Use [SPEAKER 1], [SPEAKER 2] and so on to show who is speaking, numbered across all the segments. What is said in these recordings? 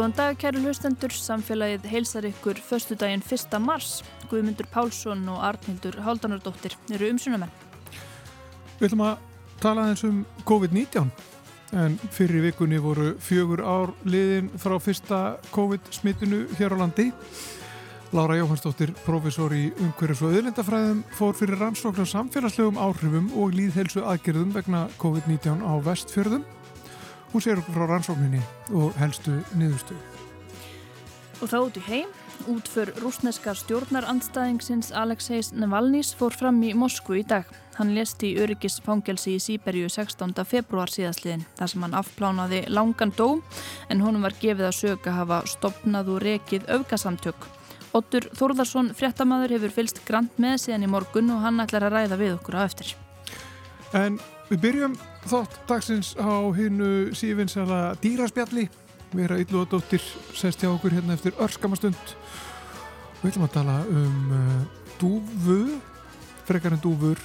[SPEAKER 1] Góðan dag, kæru hlustendur, samfélagið heilsar ykkur förstu daginn 1. mars. Guðmundur Pálsson og Arnildur Háldanardóttir eru umsunamenn.
[SPEAKER 2] Við ætlum að tala eins um COVID-19 en fyrir vikunni voru fjögur ár liðin frá fyrsta COVID-smittinu hér á landi. Lára Jóhannsdóttir, profesor í umhverjus og öðlendafræðum, fór fyrir rannsókn á samfélagslegum áhrifum og líðhelsu aðgerðum vegna COVID-19 á vestfjörðum. Hún sér okkur frá rannsókninni og helstu niðurstu.
[SPEAKER 1] Og þá út í heim, útför rúsneska stjórnarandstæðingsins Alexeis Navalnís fór fram í Moskvu í dag. Hann lést í öryggisfangelsi í Sýberju 16. februar síðastliðin þar sem hann afplánaði langan dó en honum var gefið að söka hafa stopnað og rekið öfgasamtök. Ottur Þórðarsson, fréttamaður, hefur fylst grant með síðan í morgun og hann ætlar að ræða við okkur á eftir.
[SPEAKER 2] En við byrjum þátt dagsins á hinnu sífinsala dýraspjalli. Vera Ylluadóttir sest hjá okkur hérna eftir örskamastund. Við ætlum að tala um uh, dúfu, frekar en dúfur.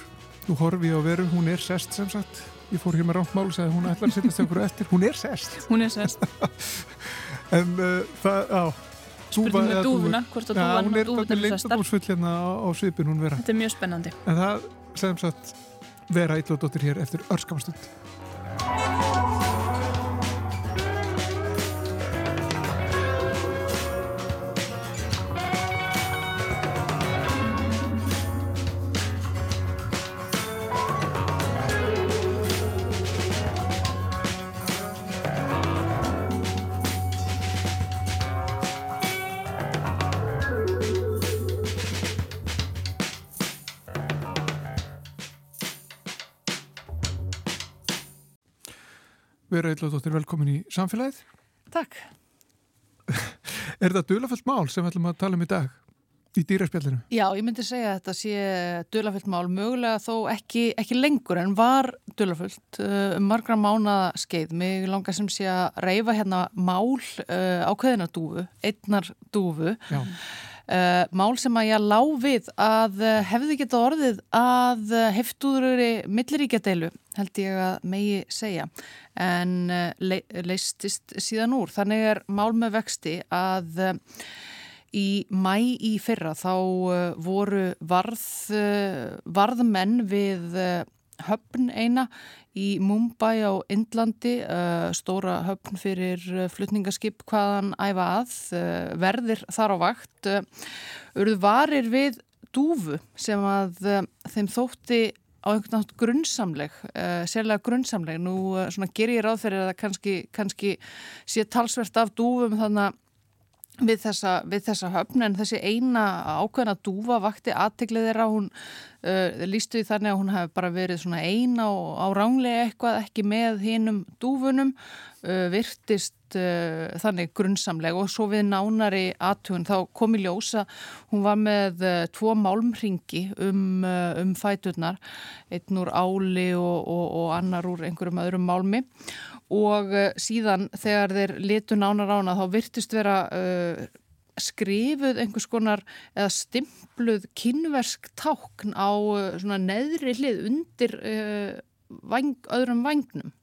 [SPEAKER 2] Nú horfi ég á veru, hún er sest sem sagt. Ég fór hér með rántmál og sagði hún ætlar að sittast okkur eftir. Hún er sest.
[SPEAKER 1] Hún er sest.
[SPEAKER 2] en uh, það, á.
[SPEAKER 1] Spurning með dúfuna, hvort að dúfuna
[SPEAKER 2] hún er þetta lindabúsfull hérna á, á svipin hún vera.
[SPEAKER 1] Þetta er mjög spennandi.
[SPEAKER 2] En það sem sagt vera Ylluadóttir hér eftir örskamastund. Vera Eilóðdóttir, velkomin í samfélagið.
[SPEAKER 1] Takk.
[SPEAKER 2] er þetta dölafullt mál sem við ætlum að tala um í dag í dýraspjallinu?
[SPEAKER 3] Já, ég myndi segja að þetta sé dölafullt mál, mögulega þó ekki, ekki lengur en var dölafullt uh, um margra mánaða skeið. Mér langar sem sé að reyfa hérna mál uh, ákveðina dúfu, einnar dúfu. Já. Uh, mál sem að ég lág við að uh, hefði geta orðið að uh, heftuðurri milliríkjadeilu held ég að megi segja. En le leistist síðan úr. Þannig er mál með vexti að í mæ í fyrra þá voru varð varðmenn við höfn eina í Mumbai á Indlandi, uh, stóra höfn fyrir flutningaskip hvaðan æfa að, uh, verðir þar á vakt, urðu varir við dúfu sem að þeim þótti á einhvern nátt grunnsamleg, sérlega grunnsamleg. Nú ger ég ráð fyrir að það kannski, kannski sé talsvert af dúfum þannig að Við þessa, við þessa höfn en þessi eina ákveðna dúfa vakti aðteglið þeirra hún uh, lístu í þannig að hún hefði bara verið svona eina á, á ránlega eitthvað ekki með hinnum dúfunum uh, virtist uh, þannig grunnsamlega og svo við nánari aðtugun þá kom í ljósa hún var með tvo málmringi um, um fæturnar einn úr áli og, og, og annar úr einhverjum öðrum málmi. Og síðan þegar þeir litu nánar ána þá virtust vera uh, skrifuð einhvers konar eða stimpluð kynversk tákn á uh, svona neðri hlið undir væng, öðrum vagnum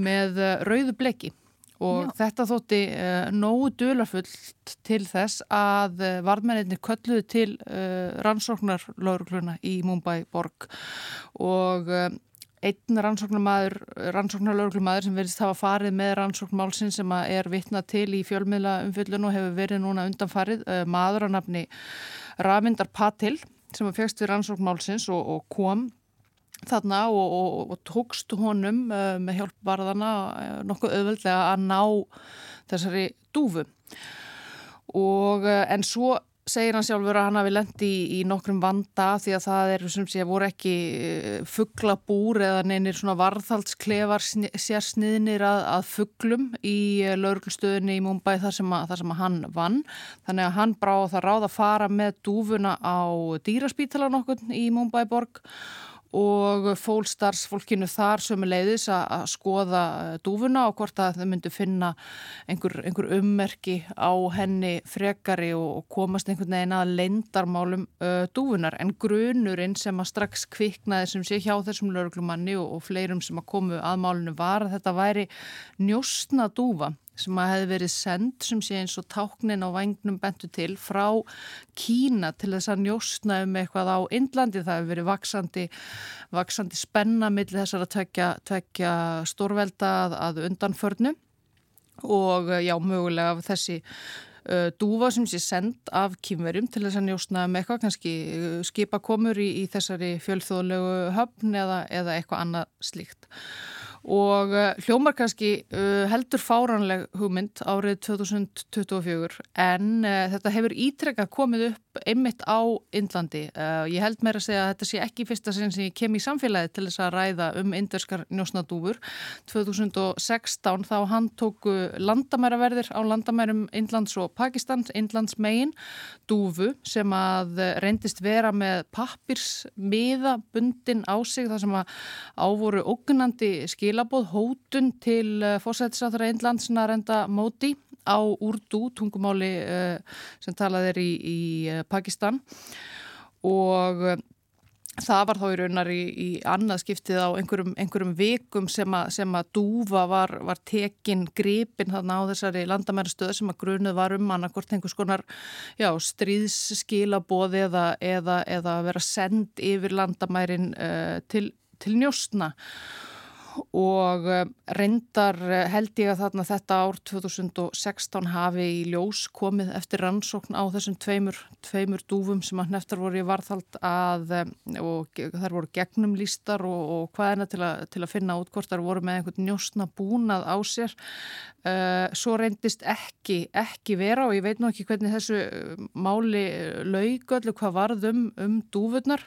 [SPEAKER 3] með rauðu bleki og Já. þetta þótti nógu dölafullt til þess að varðmenninni kölluði til rannsóknar laurugluna í Mumbai borg og einn rannsóknarlauglumæður sem verðist hafa farið með rannsóknmálsinn sem er vitna til í fjölmiðla umfyllun og hefur verið núna undanfarið uh, maður að nafni Ravindar Patil sem var fjöxt við rannsóknmálsins og, og kom þarna og, og, og tókst honum uh, með hjálpvarðana uh, nokkuð auðvöldlega að ná þessari dúfu. Og en svo segir hann sjálfur að hann hafi lendi í, í nokkrum vanda því að það er sem sé voru ekki eh, fugglabúr eða neynir svona varðhaldsklefar sér sniðnir að, að fugglum í eh, lauruglustöðinni í Mumbai þar sem, að, þar sem hann vann. Þannig að hann brá það ráð að fara með dúfuna á dýraspítala nokkur í Mumbai borg og fólkstarfsfólkinu þar sem er leiðis að skoða eh, dúfuna og hvort að þau myndu finna einhver, einhver ummerki á henni frekari og komast einhvern veginn að lendarmálum uh, dúfunar en grunurinn sem að strax kviknaði sem sé hjá þessum lauruglumanni og, og fleirum sem að komu að málunum var að þetta væri njóstna dúfa sem að hefði verið send sem sé eins og táknin á vagnum bentu til frá Kína til þess að njóstna um eitthvað á Indlandi. Það hefur verið vaksandi, vaksandi spenna millir þessar að tvekja, tvekja stórvelda að, undanförnu og já, mögulega þessi uh, dúfa sem sé send af kýmverjum til þess að njóstna um eitthvað, kannski skipa komur í, í þessari fjölþjóðlegu höfn eða, eða eitthvað annað slíkt og uh, hljómar kannski uh, heldur fáranleg hugmynd árið 2024 en uh, þetta hefur ítrekka komið upp einmitt á Indlandi. Uh, ég held meira að segja að þetta sé ekki fyrsta sinn sem ég kem í samfélagi til þess að ræða um inderskar njósnadúfur. 2016 þá hann tóku landamæraverðir á landamærum Indlands og Pakistans, Indlands megin dúfu sem að reyndist vera með pappirsmiða bundin á sig þar sem að ávoru ógunandi skil skilaboð hótun til uh, fósættisáþara einlandsna renda móti á úrdú tungumáli uh, sem talað er í, í uh, Pakistan. Og það var þá í raunar í, í annað skiptið á einhverjum, einhverjum vikum sem að, sem að dúfa var, var tekin gripin þarna á þessari landamærastöð sem að grunuð var um annarkort einhvers konar já, stríðsskilaboð eða, eða, eða vera send yfir landamærin uh, til, til njóstna og eh, reyndar eh, held ég að þarna þetta ár 2016 hafi í ljós komið eftir rannsókn á þessum tveimur, tveimur dúfum sem að neftar voru í varðhald að eh, og þar voru gegnum lístar og, og hvaðina til, til að finna út hvort þar voru með einhvern njósna búnað á sér. Uh, svo reyndist ekki, ekki vera og ég veit nú ekki hvernig þessu máli laugöllu hvað varðum um dúfurnar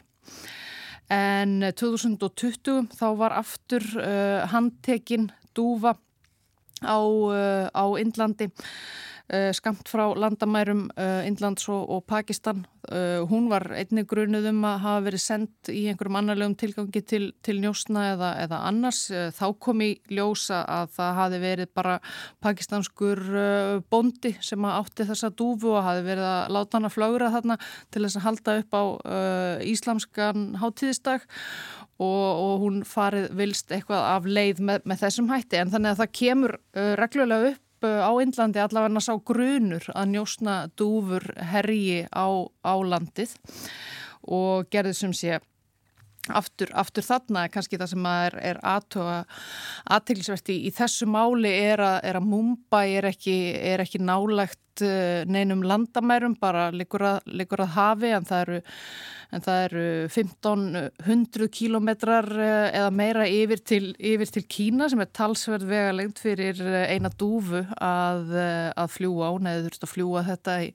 [SPEAKER 3] en 2020 þá var aftur uh, handtekinn dúfa á, uh, á Indlandi skamt frá landamærum uh, Indlands og, og Pakistan. Uh, hún var einnig grunuð um að hafa verið sendt í einhverjum annarlegum tilgangi til, til njósna eða, eða annars. Þá kom í ljósa að það hafi verið bara pakistanskur bondi sem átti þessa dúfu og hafi verið að láta hann að flögra þarna til þess að halda upp á íslamskan hátíðisdag. Og, og hún farið vilst eitthvað af leið með, með þessum hætti. En þannig að það kemur uh, reglulega upp á Indlandi allavega sá grunur að njósna dúfur herji á, á landið og gerði sem sé Aftur, aftur þarna. Kannski það sem er, er aðtilsverti í þessu máli er að, er að Mumbai er ekki, er ekki nálagt eh, neinum landamærum, bara liggur að, liggur að hafi en það eru en það eru 1500 kílometrar eh, eða meira yfir til, yfir til Kína sem er talsverð vega lengt fyrir eh, eina dúfu að, að fljúa á, neður þurft að fljúa þetta í,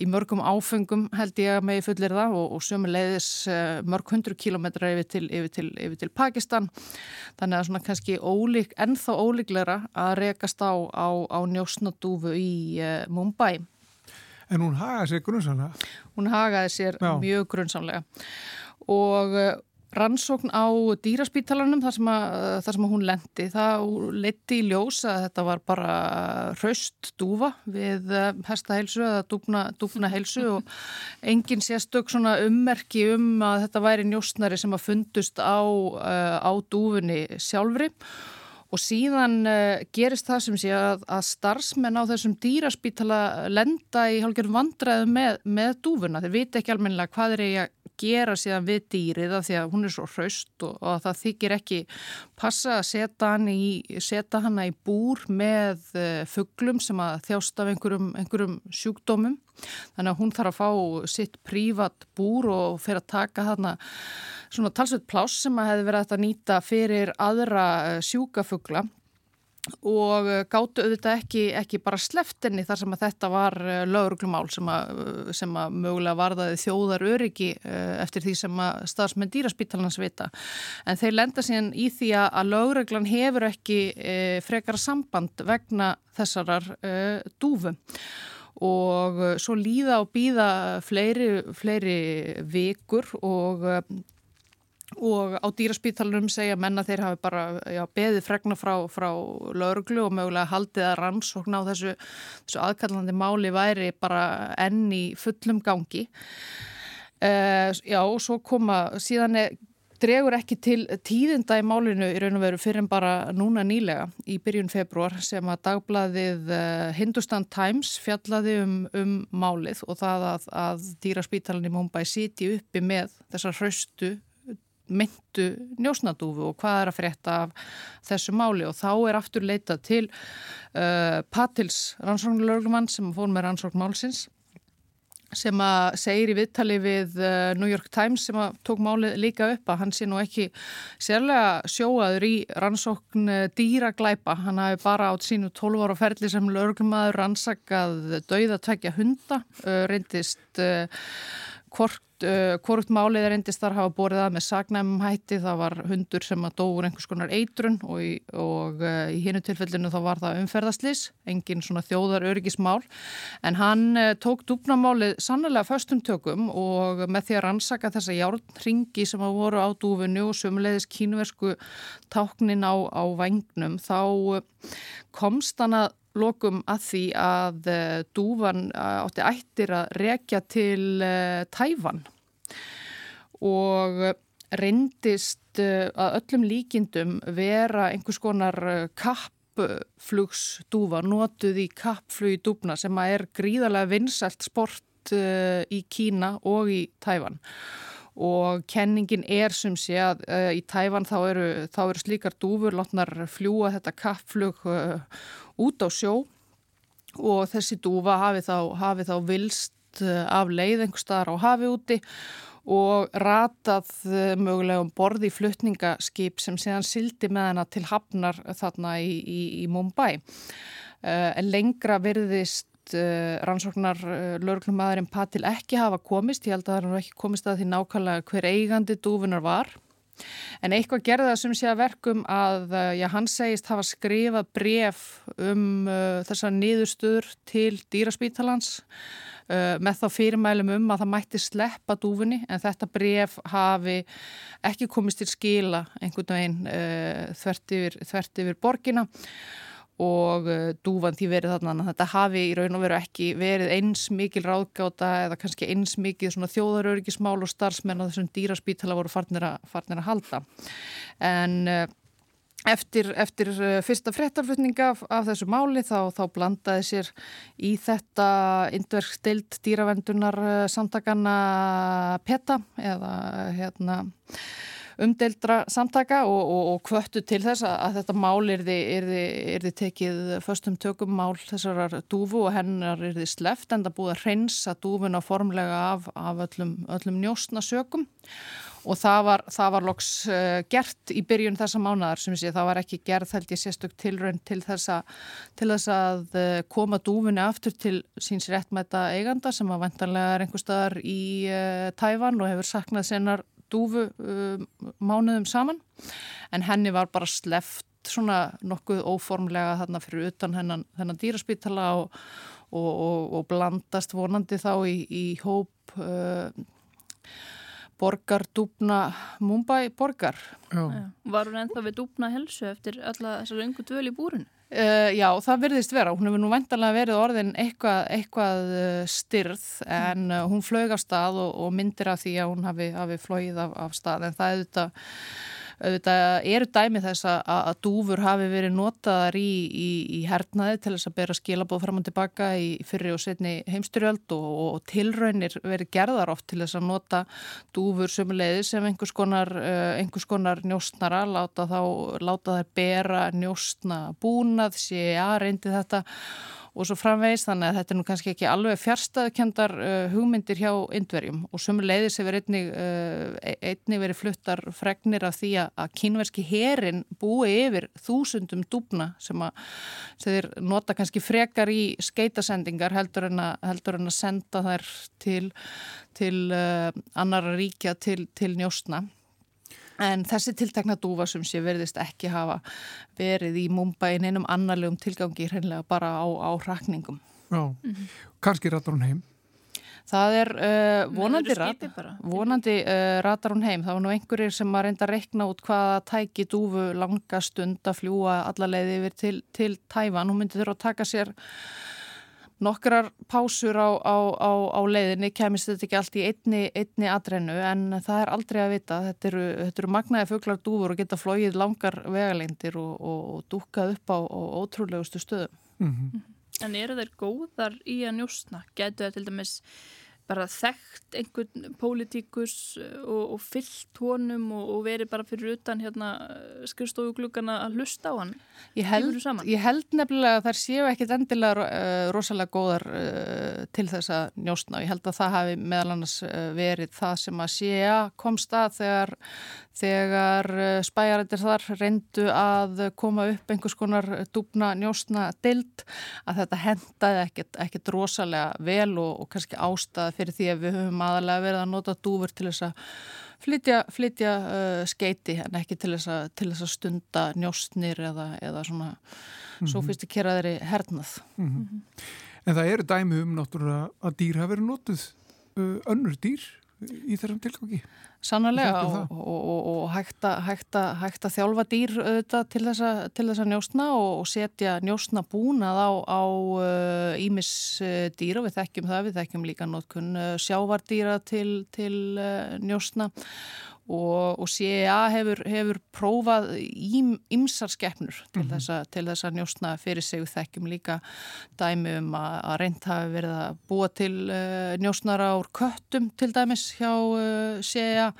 [SPEAKER 3] í mörgum áfengum held ég að megi fullir það og, og sömu leiðis mörg hundru kílometra yfir til, yfir, til, yfir til Pakistan. Þannig að svona kannski ólík, ennþá ólíkleira að rekast á, á, á njósnadúfu í uh, Mumbai
[SPEAKER 2] En hún hagaði sér grunnsamlega?
[SPEAKER 3] Hún hagaði sér Já. mjög grunnsamlega og eh, rannsókn á dýraspítalanum þar sem, að, þar sem hún lendi, það leti í ljós að þetta var bara hraust dúfa við eh, hestaheilsu eða dúfna, dúfna heilsu og engin sérstök svona ummerki um að þetta væri njóstnari sem að fundust á, eh, á dúfunni sjálfri Og síðan uh, gerist það sem sé að, að starfsmenn á þessum dýraspítala lenda í hálfgerðum vandræðu með, með dúfuna. Þeir viti ekki almennilega hvað er ég að gera síðan við dýrið af því að hún er svo hraust og, og það þykir ekki passa að setja í, setja hana í búr með uh, eh, fugglum sem að þjást af einhverjum, einhverjum sjúkdómum. Þannig að hún þarf að fá sitt prívat búr og fyrir að taka hana svona talsveit pláss sem að hefði verið að nýta fyrir aðra eh, sjúkafugla og eh, gáttu auðvitað ekki, ekki bara sleftinni þar sem að þetta var eh, lauruglumál sem sem að mögulega varðaði þjóðar öryggi eftir því sem að staðsmenn dýraspítalans vita. En þeir lenda síðan í því að lauruglan hefur ekki frekara samband vegna þessarar dúfu og svo líða og býða fleiri, fleiri vikur og og á dýraspítalunum segja menna þeir hafi bara já, beðið fregna frá, frá lauruglu og mögulega haldið að rannsókn á þessu, þessu aðkallandi máli væri bara enn í fullum gangi. Uh, já og svo koma síðan er dregur ekki til tíðinda í málinu í raun og veru fyrir en bara núna nýlega í byrjun februar sem að dagbladið uh, Hindustan Times fjallaði um, um málið og það að, að dýraspítalan í Mumbai siti uppi með þessar hraustu myndu njósnadúfu og hvað er að frétta af þessu máli og þá er aftur leitað til uh, Patils rannsóknulörglumann sem fór með rannsóknmálsins sem að segir í viðtali við uh, New York Times sem að tók málið líka upp að hann sé nú ekki sérlega sjóaður í rannsókn uh, dýraglæpa. Hann hafi bara átt sínu 12 ára ferli sem lögurmaður rannsakað dauðatökja hunda, uh, reyndist hvort uh, málið er endist þar hafa borið að með sagnæmum hætti, það var hundur sem að dóur einhvers konar eitrun og í, uh, í hinu tilfellinu þá var það umferðaslis, engin svona þjóðar örgismál, en hann uh, tók dúpnamálið sannlega förstum tökum og með því að rannsaka þessa járnringi sem að voru á dúfunu og sömulegðis kínversku táknin á, á vagnum, þá uh, komst hann að lokum að því að uh, dúfan uh, átti ættir að rekja til uh, Tæfan og reyndist að öllum líkindum vera einhvers konar kappflugsdúfa notuð í kappflug í dúfna sem að er gríðarlega vinsælt sport í Kína og í Tæfan og kenningin er sem sé að uh, í Tæfan þá eru, þá eru slíkar dúfur látnar fljúa þetta kappflug uh, út á sjó og þessi dúfa hafi þá, hafi þá vilst uh, af leið einhver staðar á hafi úti og ratað mögulega um borði flutningaskip sem séðan sildi með hana til hafnar þarna í, í, í Mumbai. En lengra verðist uh, eh, rannsóknar uh, eh, lögurklummaðurinn Patil ekki hafa komist, ég held að er ekki komist að því nákvæmlega hver eigandi dúfunar var. En eitthvað gerði það sem sé að verkum að uh, já, hann segist hafa skrifað bref um þessar niðurstur til dýraspítalans með þá fyrirmælum um að það mætti sleppa dúfunni en þetta bref hafi ekki komist til skila einhvern veginn þvert yfir, þvert yfir borgina og uh, dúvan því verið þarna þetta hafi í raun og veru ekki verið eins mikil ráðgáta eða kannski eins mikil þjóðarörgismál og starfsmenn á þessum dýraspítala voru farnir að, farnir að halda. En uh, eftir, eftir uh, fyrsta frettarflutninga af þessu máli þá, þá blandaði sér í þetta indverkstild dýravendunar samtakana PETA eða hérna umdeildra samtaka og, og, og kvöttu til þess að, að þetta mál er þið tekið förstum tökum mál þessarar dúfu og hennar er þið sleft en það búið að reynsa dúfuna formlega af, af öllum, öllum njóstnasökum og það var, það var loks uh, gert í byrjun þessa mánadar sem sé það var ekki gerð held ég sérstök tilraun til þess, a, til þess að uh, koma dúfunni aftur til síns réttmæta eiganda sem að vantanlega er einhver staðar í uh, Tæfan og hefur saknað sennar dúfu um, mánuðum saman en henni var bara sleft svona nokkuð óformlega þarna fyrir utan hennan, hennan dýraspítala og, og, og, og blandast vonandi þá í, í hóp uh, borgar dúbna Mumbai borgar.
[SPEAKER 1] Já. Var hún ennþá við dúbna helsu eftir alla þessar öngu dvöl í búrunu?
[SPEAKER 3] Uh, já, það verðist vera. Hún hefur nú vendanlega verið orðin eitthvað, eitthvað uh, styrð en uh, hún flög af stað og, og myndir af því að hún hafi, hafi flóið af, af stað en það er þetta auðvitað eru dæmið þess að, að dúfur hafi verið notaðar í, í, í hernaði til þess að bera skilabóð fram og tilbaka í fyrri og setni heimstyrjöld og, og tilraunir verið gerðar oft til þess að nota dúfur sömuleiði sem einhvers konar, uh, einhvers konar njóstnara, láta, þá, láta þær bera njóstna búnað, sé að reyndi þetta og svo framvegis þannig að þetta er nú kannski ekki alveg fjärstaðkendar uh, hugmyndir hjá indverjum og sömu leiðis hefur einnig, uh, e-, einnig verið fluttar fregnir af því að kínverski herin búi yfir þúsundum dúbna sem þeir nota kannski frekar í skeitasendingar heldur en að, heldur en að senda þær til, til uh, annara ríkja til, til njóstna. En þessi tiltekna dúfa sem sé verðist ekki hafa verið í Mumbai en einum annarlegum tilgangi hreinlega bara á, á rakningum.
[SPEAKER 2] Já, mm -hmm. kannski ratar hún heim?
[SPEAKER 3] Það er uh, vonandi, rat, vonandi uh, ratar hún heim. Það var nú einhverjir sem að reynda að rekna út hvaða tæki dúfu langa stund að fljúa allalegði yfir til, til Tæfan. Hún myndi þurfa að taka sér nokkrar pásur á, á, á, á leiðinni kemist þetta ekki allt í einni, einni atrennu en það er aldrei að vita þetta eru, þetta eru magnaði fugglar dúfur og geta flóið langar vegalengdir og, og, og dúkað upp á, á ótrúlegustu stöðum mm -hmm.
[SPEAKER 1] En eru þeir góðar í að njóstna? Gætu það til dæmis bara þekkt einhvern pólitíkus eh, og, og fyllt honum og, og verið bara fyrir utan hérna, skrifstofuglugana að hlusta á hann.
[SPEAKER 3] Ég held, ég held nefnilega að þær séu ekkit endilega uh, rosalega góðar uh, til þess að njóstna og ég held að það hafi meðal annars verið það sem að séu komst að þegar, þegar spæjarættir þar reyndu að koma upp einhvers konar dúbna njóstna dild að þetta hendaði ekkit, ekkit rosalega vel og, og kannski ástæði fyrir því að við höfum aðalega verið að nota dúfur til þess að flytja, flytja uh, skeiti en ekki til þess, að, til þess að stunda njóstnir eða, eða svona mm -hmm. sofistikeraðri hernað. Mm -hmm.
[SPEAKER 2] En það eru dæmi um náttúrulega að dýr hafa verið notuð uh, önnur dýr í þessum tilgangi.
[SPEAKER 3] Sannarlega og, og, og, og hægt að þjálfa dýr auðvitað, til þess að njóstna og setja njóstna búnað á ímis uh, uh, dýra, við þekkjum það, við þekkjum líka notkun uh, sjávardýra til, til njóstna og, og CIA hefur, hefur prófað ímsar skeppnur til, mm -hmm. til þess að njóstna fyrir sig þekkjum líka dæmi um að, að reynd hafi verið að búa til uh, njóstnara úr köttum til dæmis hjá uh, CIA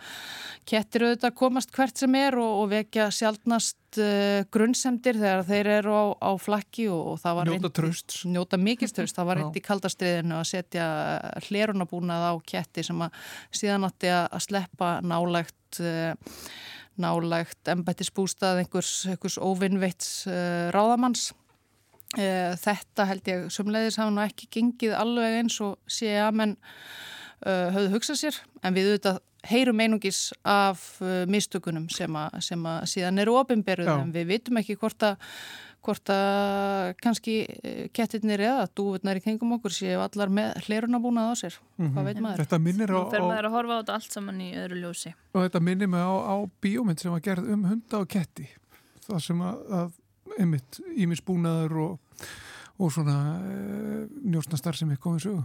[SPEAKER 3] kettir auðvitað komast hvert sem er og, og vekja sjálfnast uh, grunnsemdir þegar þeir eru á, á flakki og, og það var
[SPEAKER 2] njóta tröst
[SPEAKER 3] njóta mikið tröst, það var reynd í kaldastriðinu að setja hlerunabúnað á ketti sem að síðan átti að sleppa nálægt uh, nálægt embættisbústað einhvers, einhvers óvinnveits uh, ráðamanns. Þetta held ég sumleiðis hafa nú ekki gengið alveg eins og sé að menn höfðu hugsað sér en við auðvitað heyrum einungis af uh, mistökunum sem að, sem að síðan eru ofinberðum en við vitum ekki hvort að hvort að kannski uh, kettirnir eða dúvurnar í kringum okkur séu allar með hlerunabúnað á sér. Mm -hmm. hvað veit maður?
[SPEAKER 2] Þetta minnir á...
[SPEAKER 1] Nú fer maður að horfa á þetta allt saman í öðru ljósi.
[SPEAKER 2] Og þetta minnir mig á, á bíómynd sem var gerð um hunda og ketti. Það sem að, að einmitt ímisbúnaður og, og svona e, njósnastar sem er komið sögu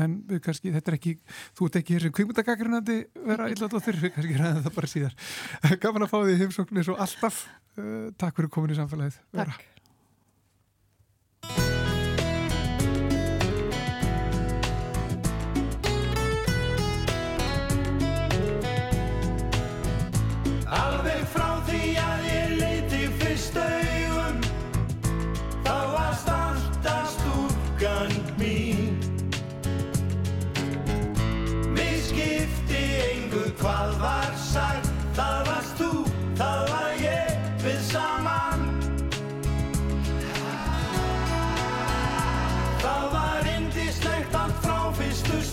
[SPEAKER 2] en kannski, þetta er ekki þú ert ekki hér sem kvingmyndagagrunandi vera þurfi, kannski ræða það bara síðar. Gaman að fá því heimsóknir svo alltaf. Uh, Takk fyrir komin í samfélagið.
[SPEAKER 3] Takk. vera.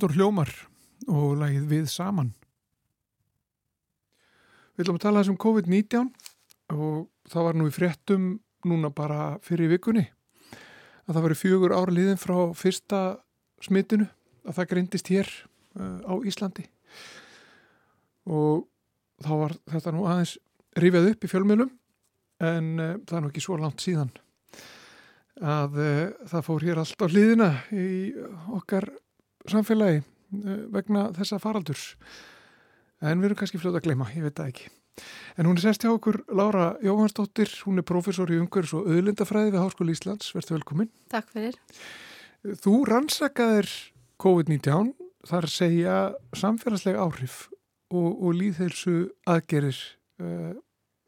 [SPEAKER 2] Voru hljómar og lagið við saman. Við ætlum að tala þessum COVID-19 og það var nú í fréttum núna bara fyrir vikunni að það var fjögur ár liðin frá fyrsta smitinu að það greindist hér uh, á Íslandi og þá var þetta nú aðeins rifjað upp í fjölmjölum en uh, það er nú ekki svo langt síðan að uh, það fór hér allt á liðina í okkar samfélagi uh, vegna þessa faraldurs en við erum kannski fljóta að gleyma, ég veit það ekki En hún er sest hjá okkur Lára Jóhansdóttir, hún er profesor í umhverfis og auðlindafræði við Háskóli Íslands, verður velkomin.
[SPEAKER 4] Takk fyrir.
[SPEAKER 2] Þú rannsakaðir COVID-19, þar segja samfélagslega áhrif og, og líðheilsu aðgerir uh,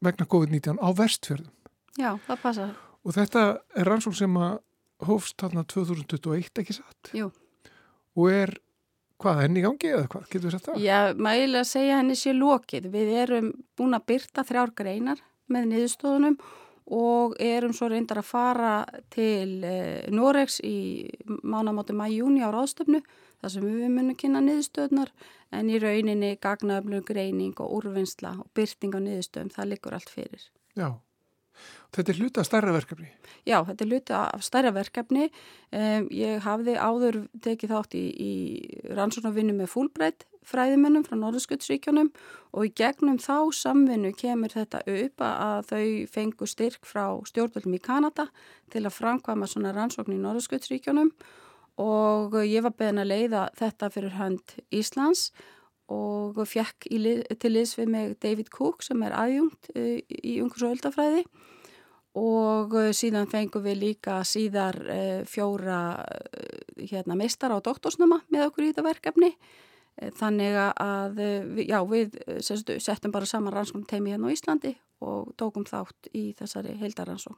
[SPEAKER 2] vegna COVID-19 á vestfjörðum.
[SPEAKER 4] Já, það passa.
[SPEAKER 2] Og þetta er rannsók sem að hófst þarna 2021, ekki satt?
[SPEAKER 4] Jú.
[SPEAKER 2] Og er Hvað, henni í gangi eða hvað? Getur við sett það?
[SPEAKER 4] Já, mægilega að segja henni sé lokið. Við erum búin að byrta þrjár greinar með niðurstofunum og erum svo reyndar að fara til eh, Noregs í mánamáti mæjúni á ráðstöfnu þar sem við munum kynna niðurstöðnar en í rauninni gagnaöflug greining og úrvinnsla og byrting á niðurstöðum, það likur allt fyrir.
[SPEAKER 2] Já. Þetta er hluta af stærra verkefni?
[SPEAKER 4] Já, þetta er hluta af stærra verkefni. Um, ég hafði áður tekið þátt í, í rannsóknarvinnu með fúlbreytt fræðimennum frá Norðurskjöldsríkjónum og í gegnum þá samvinnu kemur þetta upp að þau fengu styrk frá stjórnvöldum í Kanada til að framkvama svona rannsókn í Norðurskjöldsríkjónum og ég var beðin að leiða þetta fyrir hönd Íslands og fekk til liðs við mig David Cook sem er aðjungt uh, í umhversu öldafræði. Og uh, síðan fengum við líka síðar uh, fjóra hérna, meistara á doktorsnuma með okkur í þetta verkefni. Þannig að já, við sestu, settum bara saman rannsókn teimi hérna á Íslandi og tókum þátt í þessari heildaransókn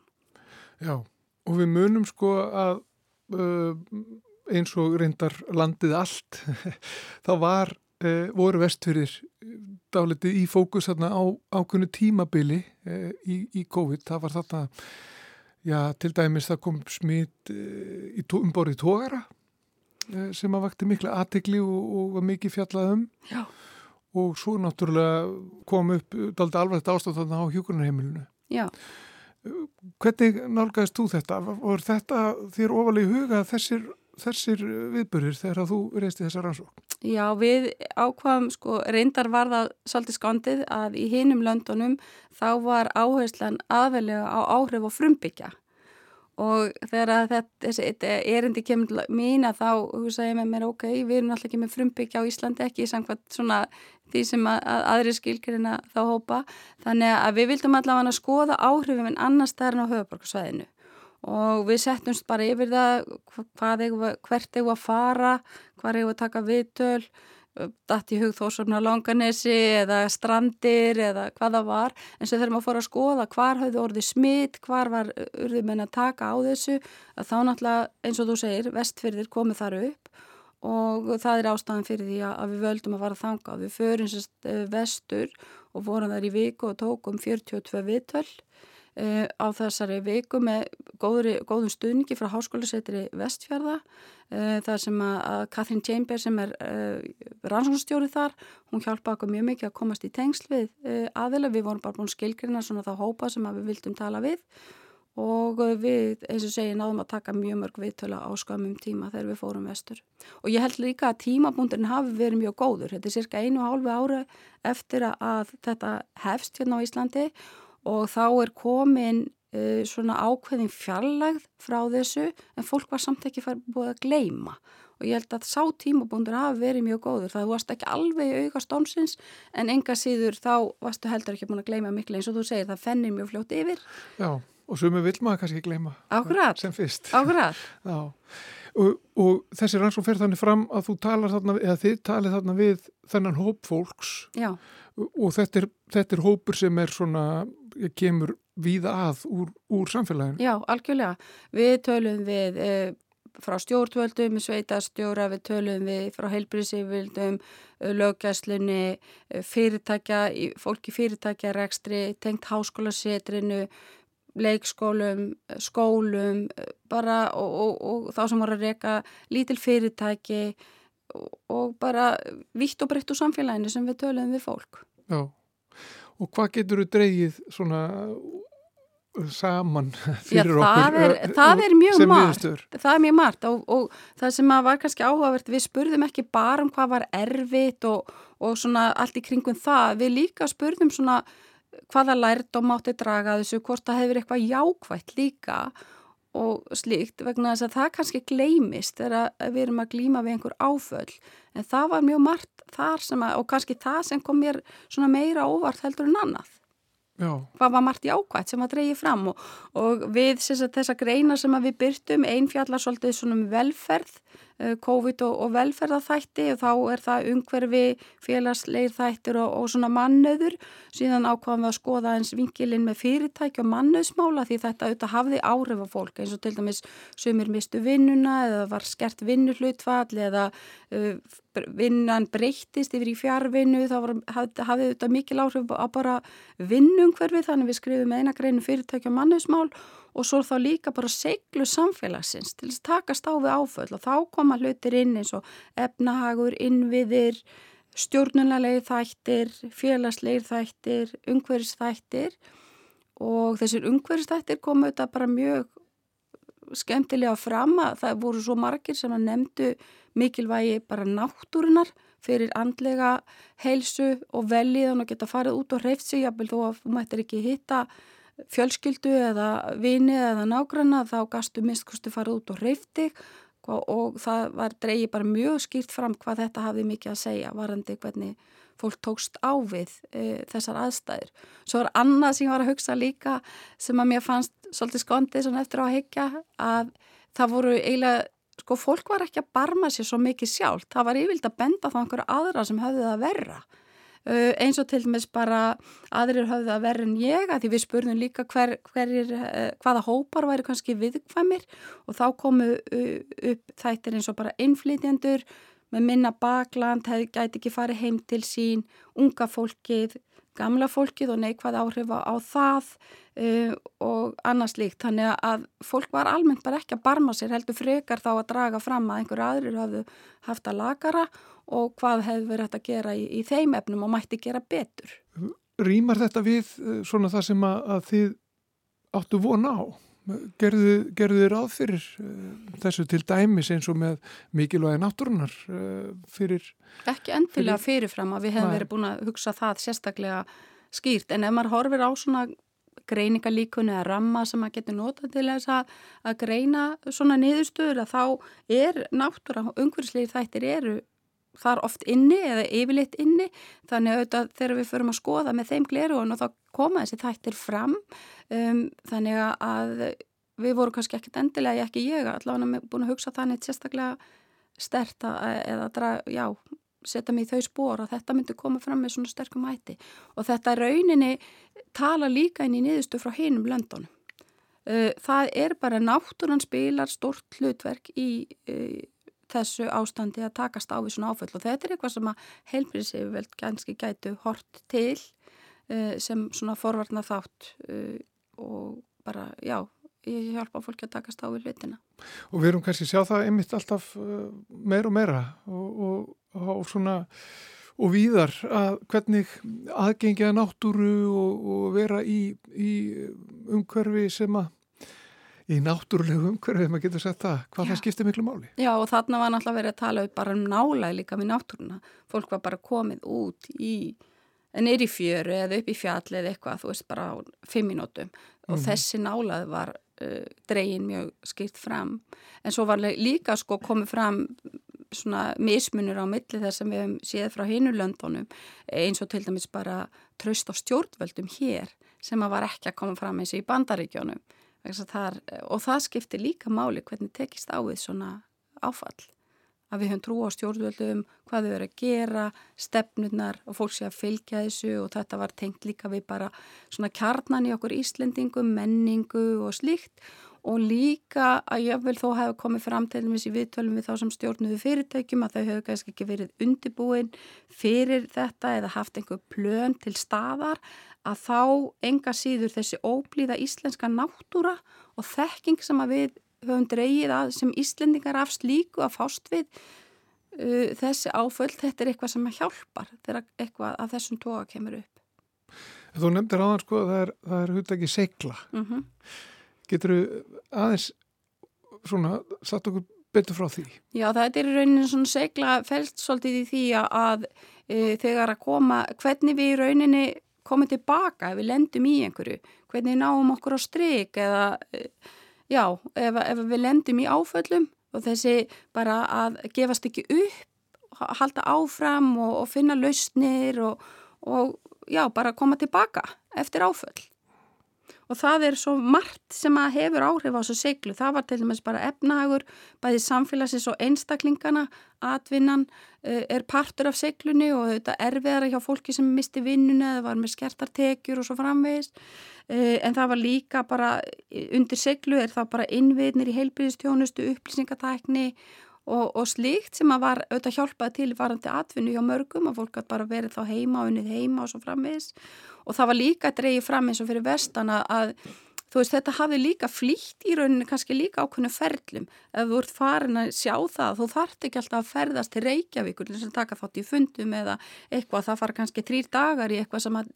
[SPEAKER 2] Já, og við munum sko að eins og reyndar landið allt þá var eh, voru vestfyrir dálitið í fókus þarna á ákunnu tímabili eh, í, í COVID. Það var þarna, já, til dæmis það kom smitt eh, umborðið tógara eh, sem að vakti mikla aðtegli og, og var mikið fjallað um.
[SPEAKER 4] Já.
[SPEAKER 2] Og svo náttúrulega kom upp dálitið alvarlegt ástæð þarna á hjókunarheimilinu.
[SPEAKER 4] Já.
[SPEAKER 2] Hvernig nálgæðist þú þetta? Var þetta þér ofalega í huga þessir, þessir viðbörir þegar þú reysti þessa rannsókn?
[SPEAKER 4] Já, við ákvaðum, sko, reyndar var það svolítið skondið að í hinum löndunum þá var áherslan aðvelega á áhrif og frumbyggja. Og þegar þetta erindi kemur mín að þá hugsa ég með mér, ok, við erum alltaf ekki með frumbyggja á Íslandi, ekki samkvæmt svona því sem að, að aðri skilkirina þá hópa, þannig að við vildum allavega að skoða áhrifum en annars er á höfuborgarsvæðinu og við settumst bara yfir það hvað, hvert eigum að fara, hvað eigum að taka viðtöl, datt í hugþórsöfna langanesi eða strandir eða hvað það var. En svo þurfum að fóra að skoða hvar hafði orðið smitt, hvar var urðum en að taka á þessu að þá náttúrulega eins og þú segir vestfyrðir komið þar upp. Og það er ástæðan fyrir því að við völdum að fara þanga. Við förum sérst vestur og vorum þar í viku og tókum 42 viðtöl Uh, á þessari viku með góðri, góðum stuðningi frá háskólasetri Vestfjörða uh, þar sem að, að Katrín Chamber sem er uh, rannsóknstjóri þar, hún hjálpa okkur mjög mikið að komast í tengsl við aðila, við vorum bara búin skilgrina svona þá hópa sem við vildum tala við og við eins og segi náðum að taka mjög mörg viðtöla á skamum tíma þegar við fórum vestur. Og ég held líka að tímabúndurinn hafi verið mjög góður, þetta er cirka einu og hálfu ára eftir að þetta hefst hérna á Íslandi og þá er komin uh, svona ákveðin fjarlægð frá þessu en fólk var samt ekki búið að gleima og ég held að sá tímabundur hafi verið mjög góður það varst ekki alveg í auka stómsins en enga síður þá varstu heldur ekki búin að gleima miklu eins og þú segir það fennir mjög fljótt yfir.
[SPEAKER 2] Já, og sumi vil maður kannski gleima
[SPEAKER 4] Akkurat,
[SPEAKER 2] sem fyrst.
[SPEAKER 4] Akkurat.
[SPEAKER 2] Og, og þessi rannsók fer þannig fram að þú talar þarna, eða þið talir þarna við þennan hóp fólks
[SPEAKER 4] Já.
[SPEAKER 2] Og þetta er, þetta er hópur sem er svona kemur víða að úr, úr samfélaginu.
[SPEAKER 4] Já, algjörlega. Við tölum við e, frá stjórnvöldum, sveitastjóra, við tölum við frá heilbríðsífildum, eh, löggæslunni, eh, fyrirtækja, fólki fyrirtækja, rekstri, tengt háskólasetrinu, leikskólum, skólum, bara og, og, og þá sem voru að reyka lítil fyrirtæki, og bara vitt og breytt úr samfélaginu sem við töluðum við fólk.
[SPEAKER 2] Já, og hvað getur þú dreyið svona saman fyrir
[SPEAKER 4] Já, það
[SPEAKER 2] okkur
[SPEAKER 4] er, það er mjög margt. það er mjög margt og, og það sem var kannski áhugavert við spurðum ekki bara um hvað var erfitt og, og svona allt í kringum það. Við líka spurðum svona hvaða lært og mátti draga þessu hvort það hefur eitthvað jákvægt líka. og slíkt vegna þess að það kannski gleymist þegar við erum að glýma við einhver áföll. En það var mjög margt þar sem að og kannski það sem kom mér svona meira óvart heldur en annað.
[SPEAKER 2] Já,
[SPEAKER 4] hvað var margt jákvægt sem að dreyja fram og, og við sagt, þessa greina sem við byrtum, einn fjallar svolítið svona um velferð, COVID og, og velferðaþætti og þá er það umhverfi, félagsleir þættir og, og svona mannöður, síðan ákvaðum við að skoða eins vingilinn með fyrirtæki og mannöðsmála því þetta auðvitað hafði áhrif á fólk eins og til dæmis sumir mistu vinnuna eða var skert vinnuhlutfall eða uh, vinnan breyttist yfir í fjárvinnu, þá var, hafði, hafði þetta mikil áhrif á bara vinnumhverfi þannig við skrifum eina greinu fyrirtækja mannusmál og svo þá líka bara seglu samfélagsins til að takast á við áföll. Og þá koma hlutir inn eins og efnahagur, innviðir, stjórnunalegi þættir, félagslegir þættir, umhverfisþættir. Og þessir umhverfisþættir komu þetta bara mjög skemmtilega fram að það voru svo margir sem að nefndu mikilvægi bara náttúrunar fyrir andlega heilsu og velíðan og geta farið út og hreift sig jafnvel þó að þú mættir ekki hitta fjölskyldu eða vini eða nágranna þá gastu mistkustu farið út og hreifti og það var dreigi bara mjög skýrt fram hvað þetta hafði mikið að segja varandi hvernig fólk tókst á við e, þessar aðstæður. Svo er annað sem ég var að hugsa líka sem að mér fannst svolítið skondið svona eftir á að higgja að það voru eiginlega, sko fólk var ekki að barma sér svo mikið sjálf. Það var yfirlt að benda þá einhverju aðra sem höfði það verra. Uh, eins og til dæmis bara aðrir höfðu að verra en ég að því við spurðum líka hver, hverjir, uh, hvaða hópar væri kannski viðkvæmir og þá komu uh, upp þættir eins og bara innflytjendur með minna bakland, hefði gæti ekki farið heim til sín, unga fólkið, gamla fólkið og neikvæð áhrif á það og annars líkt. Þannig að fólk var almennt bara ekki að barma sér heldur frekar þá að draga fram að einhverju aðrir hafðu haft að lagara og hvað hefur verið hægt að gera í, í þeim efnum og mætti gera betur.
[SPEAKER 2] Rýmar þetta við svona það sem að, að þið áttu vona á? Gerðu, gerðu þið ráð fyrir uh, þessu til dæmis eins og með mikilvægi náttúrunar uh, fyrir...
[SPEAKER 4] Ekki endilega fyrir, fyrirfram að við hefum verið búin að hugsa það sérstaklega skýrt. En ef maður horfir á svona greiningalíkunni eða ramma sem maður getur nota til þess að, að greina svona niðurstöður að þá er náttúra, umhverfislegir þættir eru þar oft inni eða yfirleitt inni. Þannig að auðvitað þegar við förum að skoða með þeim glerugun og þá koma þessi þættir fram. Um, þannig að við vorum kannski ekkert endilega, ekki ég allavega búin að hugsa þannig sérstaklega stert að, eða draga, já, setja mig í þau spór að þetta myndi koma fram með svona sterkum hætti. Og þetta rauninni tala líka inn í niðurstu frá hinum löndunum. Það er bara náttúrann spilar stort hlutverk í þessu ástandi að takast á við svona áföll og þetta er eitthvað sem að heilbríðsig vel ganski gætu hort til sem svona forvarna þátt og bara, já, ég hjálpa fólki að takast á við hlutina.
[SPEAKER 2] Og við erum kannski sjá það einmitt alltaf meira og meira og, og, og svona og víðar að hvernig aðgengja náttúru og, og vera í, í umhverfi sem að í náttúrulegu umhverfið, maður getur sagt það hvað Já. það skiptir miklu máli.
[SPEAKER 4] Já og þarna var náttúrulega verið að tala bara um nálaði líka við náttúruna fólk var bara komið út í neyri fjöru eða upp í fjalli eða eitthvað, þú veist bara á fimm minútum og mm. þessi nálaði var uh, dregin mjög skilt fram en svo var líka sko komið fram svona mismunur á milli þess að við hefum séð frá hinulöndunum eins og til dæmis bara tröst á stjórnvöldum hér sem að var ekki að koma fram eins og í bandaríkjónum Þar, og það skiptir líka máli hvernig tekist á við svona áfall. Að við höfum trú á stjórnvöldum hvað þau eru að gera, stefnunar og fólk sé að fylgja þessu og þetta var tengt líka við bara svona kjarnan í okkur Íslendingum, menningu og slíkt og líka að jáfnvel þó hefur komið fram til í viðtölum við þá sem stjórnuðu fyrirtækjum að þau hefur kannski ekki verið undibúin fyrir þetta eða haft einhver plön til staðar að þá enga síður þessi óblíða íslenska náttúra og þekking sem að við höfum dreyið að sem íslendingar af slíku að fást við uh, þessi áföll, þetta er eitthvað sem hjálpar þegar eitthvað af þessum toga kemur upp.
[SPEAKER 2] Þú nefndir aðan sko að það er, það er húttakið segla.
[SPEAKER 4] Mm -hmm.
[SPEAKER 2] Getur þú aðeins svona satt okkur betur frá því?
[SPEAKER 4] Já, það er í rauninu svona segla fælst svolítið í því að e, þegar að koma, hvernig við í rauninni komum tilbaka ef við lendum í einhverju, hvernig náum okkur á stryk eða, e, já, ef, ef við lendum í áföllum og þessi bara að gefast ekki upp, halda áfram og, og finna lausnir og, og já, bara koma tilbaka eftir áföll og það er svo margt sem að hefur áhrif á þessu seglu. Það var til dæmis bara efnahagur, bæði samfélagsins og einstaklingana, atvinnan uh, er partur af seglunni og þetta er erfiðara hjá fólki sem misti vinnuna eða var með skertartekjur og svo framvegist. Uh, en það var líka bara, undir seglu er það bara innviðnir í heilbyrðistjónustu, upplýsingatækni og, og slíkt sem að var auðvitað hjálpað til varandi atvinnu hjá mörgum að fólk að bara verið þá heima og unnið heima og svo framvegist og það var líka dreyið fram eins og fyrir vestana að veist þetta hafi líka flýtt í rauninu kannski líka ákveðinu ferlum. Ef þú ert farin að sjá það þú þart ekki alltaf að ferðast til Reykjavíkur sem taka þátt í fundum eða eitthvað. Það fara kannski þrýr dagar í eitthvað sem að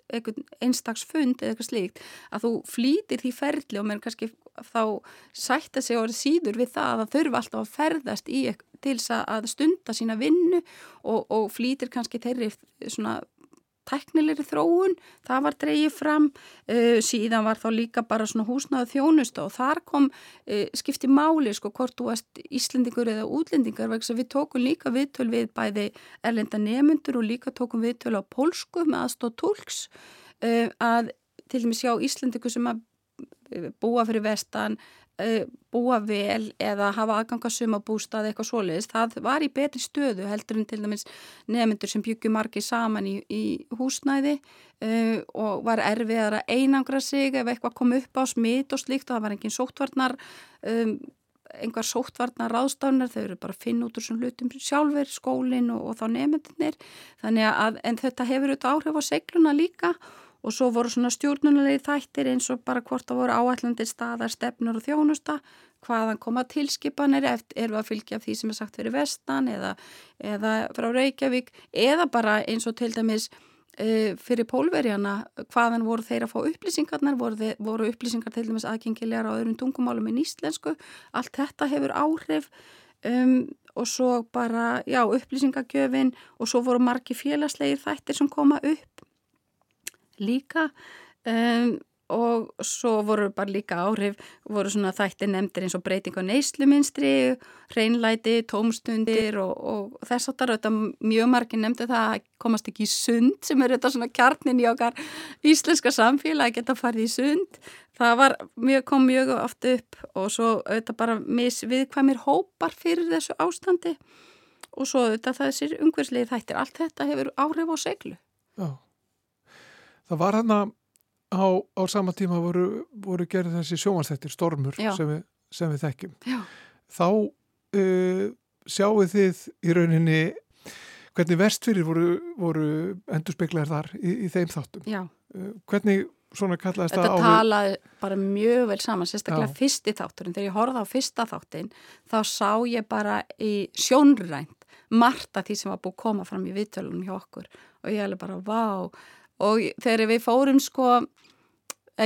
[SPEAKER 4] einstags fund eða eitthvað slíkt. Að þú flýtir því ferli og mér kannski þá sætta sig orðið síður við það að þurfa alltaf að ferðast í til að stunda sína vinnu og, og flýtir kannski þeirri svona teknilegri þróun, það var dreyið fram, uh, síðan var þá líka bara svona húsnaðu þjónusta og þar kom uh, skipti máli sko hvort þú varst Íslendingur eða útlendingar vegna við tókum líka viðtöl við bæði erlenda nefnundur og líka tókum viðtöl á pólsku með aðstóð tólks. Uh, að til dæmis sjá Íslendingu sem að búa fyrir vestan búa vel eða hafa aðganga sumabústað eitthvað svoleiðis, það var í betri stöðu heldur en til dæmis nefnendur sem byggju margi saman í, í húsnæði uh, og var erfiðar að einangra sig ef eitthvað kom upp á smitt og slíkt og það var engin sóttvarnar um, einhver sóttvarnar ráðstafnar, þau eru bara að finna út úr svona hlutum sjálfur, skólinn og, og þá nefnendunir, þannig að en þetta hefur auðvitað áhrif á segluna líka og svo voru svona stjórnunalegi þættir eins og bara hvort það voru áallandir staðar, stefnur og þjónusta hvaðan koma tilskipanir er að fylgja því sem er sagt fyrir vestan eða, eða frá Reykjavík eða bara eins og til dæmis e, fyrir pólverjana hvaðan voru þeir að fá upplýsingarnar voru, þeir, voru upplýsingar til dæmis aðgengilegar á öðrum tungumálum en íslensku. Allt þetta hefur áhrif um, og svo bara, já, upplýsingagjöfin og svo voru margi félagslegir þættir sem koma upp líka um, og svo voru bara líka áhrif, voru svona þætti nefndir eins og breyting á neysluminstri, hreinlæti, tómstundir og, og þess áttar, þetta mjög margir nefndi það að komast ekki í sund sem er þetta svona kjarnin í okkar íslenska samfélag að geta farið í sund. Það var, mjög, kom mjög oft upp og svo þetta bara misviðkvæmir hópar fyrir þessu ástandi og svo þetta þessir umhverslið þættir, allt þetta hefur áhrif á seglu.
[SPEAKER 2] Já. Það var hann að á, á sama tíma voru, voru gerð þessi sjómanstættir, stormur sem við, sem við þekkjum.
[SPEAKER 4] Já.
[SPEAKER 2] Þá uh, sjáu þið í rauninni hvernig vestfyrir voru, voru endur speiklar þar í, í þeim þáttum. Uh, hvernig svona kallaðist
[SPEAKER 4] það á...
[SPEAKER 2] Þetta
[SPEAKER 4] talaði bara mjög vel saman, sérstaklega Já. fyrsti þátturinn. Þegar ég horfði á fyrsta þáttin þá sá ég bara í sjónrænt margt af því sem var búið að koma fram í viðtölunum hjá okkur og ég hefði bara, vá og þegar við fórum sko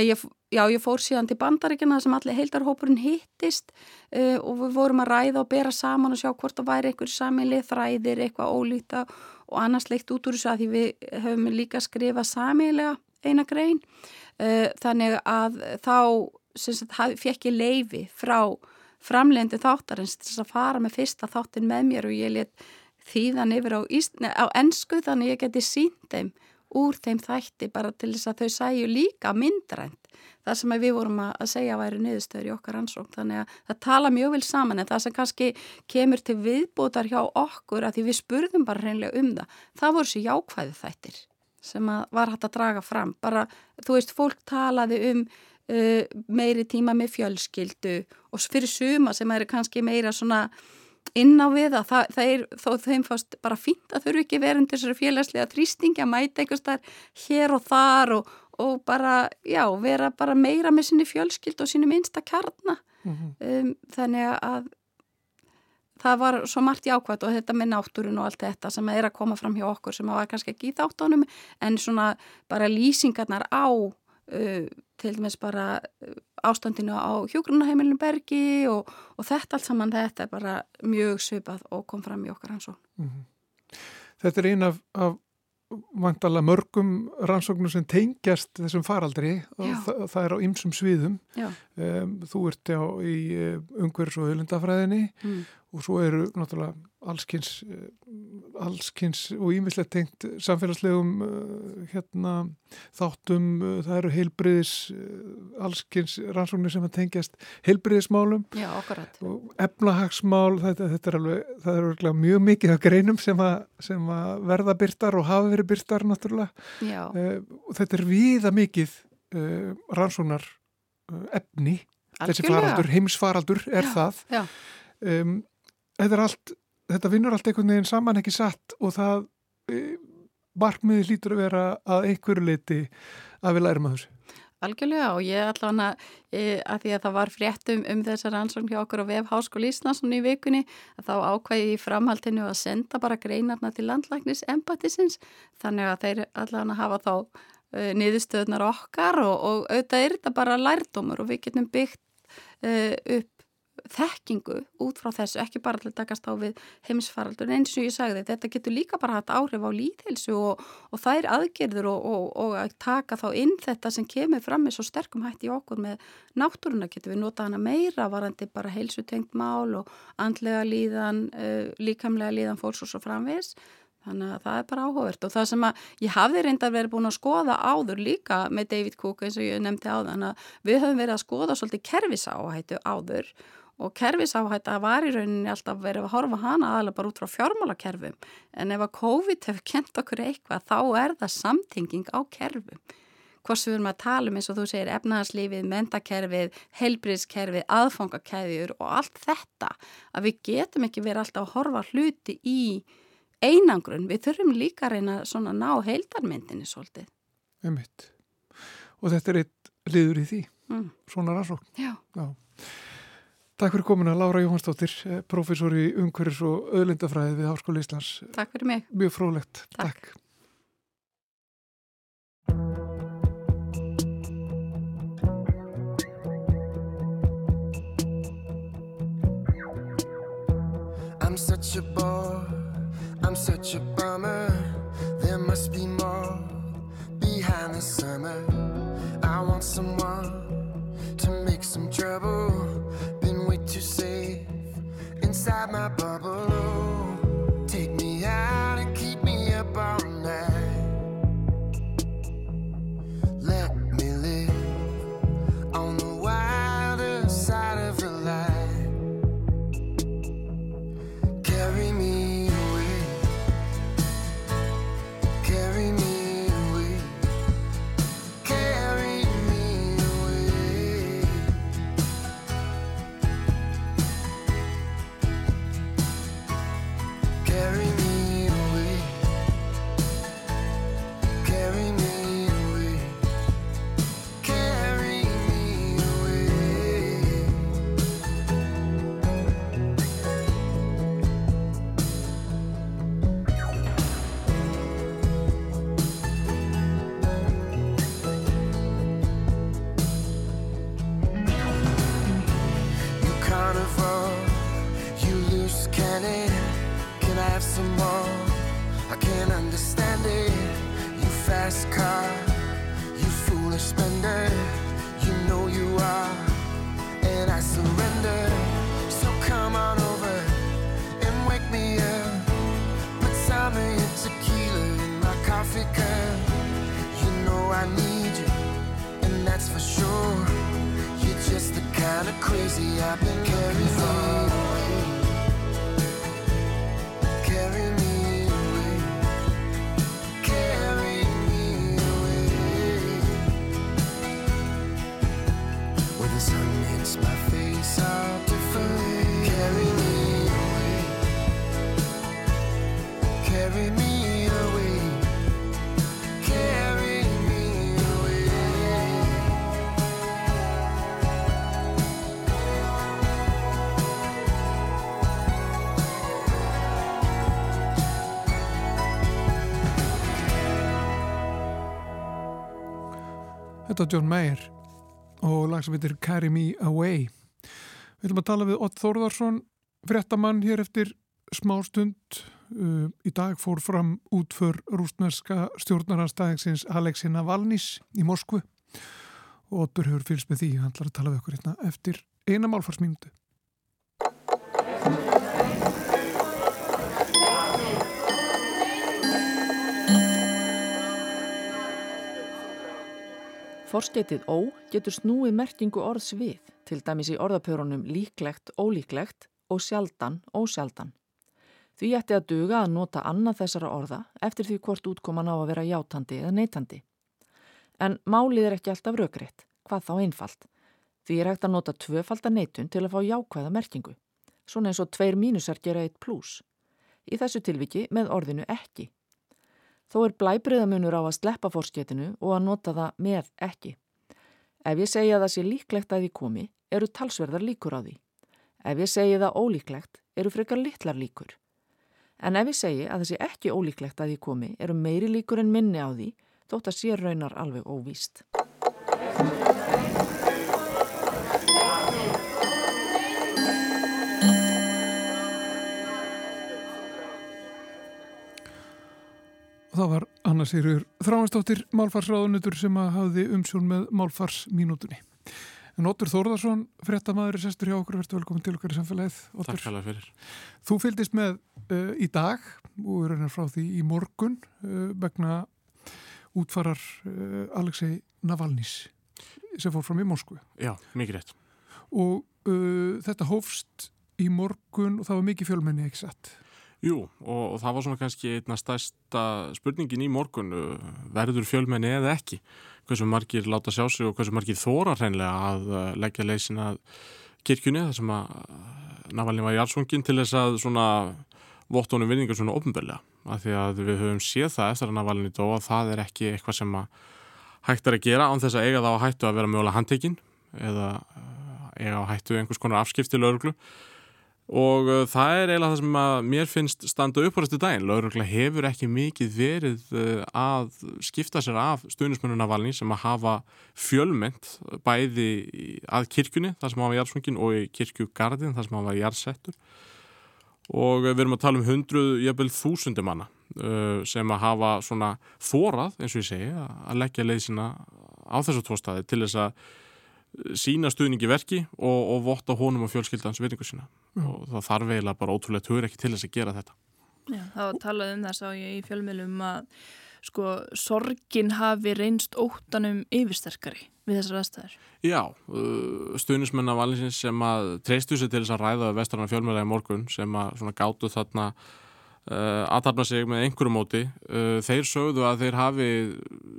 [SPEAKER 4] ég, já ég fór síðan til bandaríkjana sem allir heildarhópurinn hittist uh, og við vorum að ræða og bera saman og sjá hvort það væri einhver samilið þræðir, eitthvað ólíta og annars leikt út úr þessu að því við höfum líka skrifað samilega eina grein. Uh, þannig að þá sagt, fekk ég leifi frá framlegendi þáttarins til að fara með fyrsta þáttin með mér og ég let þýðan yfir á, á ennsku þannig ég geti sínt þeim úr þeim þætti bara til þess að þau sæju líka myndrænt. Það sem við vorum að segja væri niðurstöður í okkar ansók þannig að það tala mjög vel saman en það sem kannski kemur til viðbútar hjá okkur að því við spurðum bara reynlega um það það voru sér jákvæði þættir sem var hægt að draga fram. Bara þú veist fólk talaði um uh, meiri tíma með fjölskyldu og fyrir suma sem eru kannski meira svona inn á við að það, það er þó þeim fást bara fínt að þurfu ekki verið undir þessari félagslega trýstingi að mæta einhvers þar hér og þar og, og bara, já, vera bara meira með sinni fjölskyld og sinni minsta kjarna mm -hmm. um, þannig að það var svo margt jákvæmt og þetta með náttúrun og allt þetta sem er að koma fram hjá okkur sem var kannski ekki í þáttónum en svona bara lýsingarnar á uh, til dæmis bara uh, ástandinu á hjógrunaheimilinu Bergi og, og þetta allt saman þetta er bara mjög svipað og kom fram í okkar hans og. Mm -hmm.
[SPEAKER 2] Þetta er eina af, af vantala mörgum rannsóknum sem tengjast þessum faraldri og það, það er á ymsum sviðum um, þú ert á í eh, umhverfs og höllendafræðinni mm og svo eru náttúrulega allskynns, eh, allskynns og ímislegt tengt samfélagslegum eh, hérna, þáttum, eh, það eru heilbriðis, allskynns rannsóknir sem að tengjast heilbriðismálum
[SPEAKER 4] Já.
[SPEAKER 2] Og efnahagsmál, þetta, þetta er alveg, það eru mjög mikið af greinum sem að, sem að verða byrtar og hafa verið byrtar náttúrulega.
[SPEAKER 4] Já.
[SPEAKER 2] Og þetta er viða mikið rannsóknar efni, Algjörlega. þessi faraldur, heimsfaraldur er já, það. Já. Um, þetta, allt, þetta vinnur allt einhvern veginn saman ekki satt og það e, markmiði lítur að vera að einhverju leiti að við lærum að þessu.
[SPEAKER 4] Algjörlega og ég allavega e, að því að það var fréttum um þessar ansvögn hjá okkur á vef Háskóli Íslandsson í vikunni að þá ákvæði í framhaldinu að senda bara greinarna til landlæknis empatisins þannig að þeir allavega hafa þá e, niðurstöðnar okkar og, og auðvitað er þetta bara lærdómur og við getum byggt e, upp þekkingu út frá þessu, ekki bara til að takast á við heimsfaraldur, eins og ég sagði þetta getur líka bara hatt áhrif á líðhelsu og, og þær aðgerður og, og, og að taka þá inn þetta sem kemur fram með svo sterkum hætti í okkur með náttúruna. Getur við nota hana meira varandi bara heilsutengt mál og andlega líðan, uh, líkamlega líðan fólks og svo framvis Þannig að það er bara áhugavert. Og það sem að ég hafði reyndar verið búin að skoða áður líka með David Cook eins og ég nefndi áður, við höfum verið að skoða svolítið kerfisáhættu áður og kerfisáhætta var í rauninni alltaf verið að horfa hana aðalega bara út frá fjármálakerfum en ef að COVID hefur kent okkur eitthvað þá er það samtinging á kerfum hvort sem við erum að tala um eins og þú segir efnaðarslífið, mentakerfið, helbriðskerfið, aðfangakerfið og allt þetta að við getum ekki verið alltaf að horfa hluti í einangrun, við þurfum líka að reyna svona ná heildarmyndinni svolítið.
[SPEAKER 2] Umhitt. Og þetta er eitt liður í því, mm. svona rannsókn.
[SPEAKER 4] Já. Já.
[SPEAKER 2] Takk fyrir komuna Lára Jóhansdóttir, eh, professor í umhverjus og öðlindafræði við Háskóli Íslands.
[SPEAKER 4] Takk fyrir mig.
[SPEAKER 2] Mjög frólægt.
[SPEAKER 4] Takk.
[SPEAKER 2] Takk. I'm such a bore, I'm such a bummer There must be more behind the summer I want someone to make some trouble inside my bubble. crazy, I've been carried far away. Carry me away. Carry me away. Where the sun hits my face, I Þetta er John Mayer og lag sem heitir Carry Me Away. Við ætlum að tala við Ott Þórðarsson, frettamann hér eftir smá stund. Uh, í dag fór fram út för rúsneska stjórnaranstæðingsins Aleksina Valnís í Moskvu og Ottur hefur fylgst með því, hann ætlar að tala við okkur hérna eftir eina málfarsmínundu.
[SPEAKER 5] Forskeitið ó getur snúið merkingu orðs við, til dæmis í orðapörunum líklegt, ólíklegt og sjaldan, ósjaldan. Því ætti að duga að nota annað þessara orða eftir því hvort útkoman á að vera játandi eða neytandi. En málið er ekki alltaf raugreitt, hvað þá einfalt. Því er hægt að nota tvöfalda neytun til að fá jákvæða merkingu, svona eins og tveir mínusar gera eitt pluss. Í þessu tilviki með orðinu ekki. Þó er blæbriðamunur á að sleppa fórsketinu og að nota það með ekki. Ef ég segja að það sé líklegt að því komi, eru talsverðar líkur á því. Ef ég segi það ólíklegt, eru frekar litlar líkur. En ef ég segi að það sé ekki ólíklegt að því komi, eru meiri líkur en minni á því, þótt að sé raunar alveg óvíst.
[SPEAKER 2] Og það var Anna Sýrjur Þráinsdóttir Málfarsráðunutur sem að hafði umsjón með Málfarsmínútunni. En Óttur Þórðarsson, frettamæður, sestur hjá okkur, verður velkomin til okkar í samfélagið. Óttur.
[SPEAKER 6] Takk alveg fyrir.
[SPEAKER 2] Þú fylgdist með uh, í dag og er reynar frá því í morgun uh, vegna útfarar uh, Alexei Navalnís sem fór fram í Moskvu.
[SPEAKER 6] Já, mikið rétt.
[SPEAKER 2] Og þetta hófst í morgun og það var mikið fjölmenni, ekki satt?
[SPEAKER 6] Jú, og, það var svona kannski einna stærsta spurningin í morgun, uh, verður fjölmenni eða ekki? Hversu margir láta sjá sig og hversu margir þóra hreinlega að uh, leggja leysin að kirkjunni, þar sem að uh, Navalni var í allsvongin til þess að svona vottónu vinningar svona ofnbörlega. Af því að við höfum séð það eftir að Navalni dó að það er ekki eitthvað sem að hægt er að gera án þess að eiga það á hættu að vera mögulega handtekinn eða eiga á hættu einhvers konar afskipti lauruglu og uh, það er eiginlega það sem að mér finnst standa upp á þessu daginn. Laurugla hefur ekki mikið verið uh, að skipta sér af stuðnismennuna valni sem að hafa fjölmynd bæði að kirkjunni þar sem hafa jarðsvöngin og í kirkjugarðin þar sem hafa jarðsettur og við erum að tala um hundruð, jafnvel þúsundi manna uh, sem að hafa svona þórað, eins og ég segi, að leggja leið sína á þessu tóstaði til þess að sína stuðningi verki og, og votta honum og fjölskyldans virðingu sína og það þarf eiginlega bara ótrúlega tugur ekki til þess að gera þetta.
[SPEAKER 1] Já, það var talað um það sá ég í fjölmiðlum að sko sorgin hafi reynst óttanum yfirsterkari við þessar aðstæður.
[SPEAKER 6] Já, uh, stuðnismenn af allinsins sem að treystu sér til þess að ræða vestrarna fjölmjöla í morgun sem að svona gátu þarna uh, aðtarna sig með einhverju móti. Uh, þeir sögðu að þeir hafi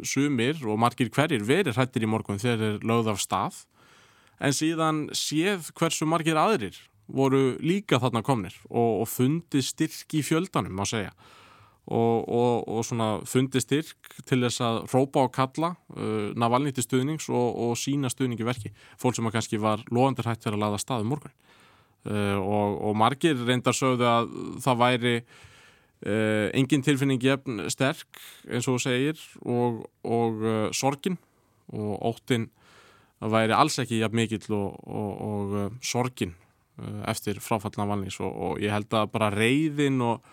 [SPEAKER 6] sumir og margir hverjir verið hrættir í morgun þegar þeir lögðu af stað. En síðan séð hversu margir aðrir voru líka þarna komnir og, og fundi styrk í fjöldanum má segja. Og, og, og svona fundi styrk til þess að rópa og kalla uh, Navalny til stuðnings og, sína stuðningi verki. Fólk sem að kannski var loðandur hætt fyrir að laða stað um morgun. Uh, og margir reyndar sögðu að það væri uh, engin tilfinning jefn sterk eins og þú segir og, og uh, sorgin og óttin væri alls ekki jafn mikill og, og, og uh, sorgin eftir fráfallna valnís og, ég held að bara reyðin og,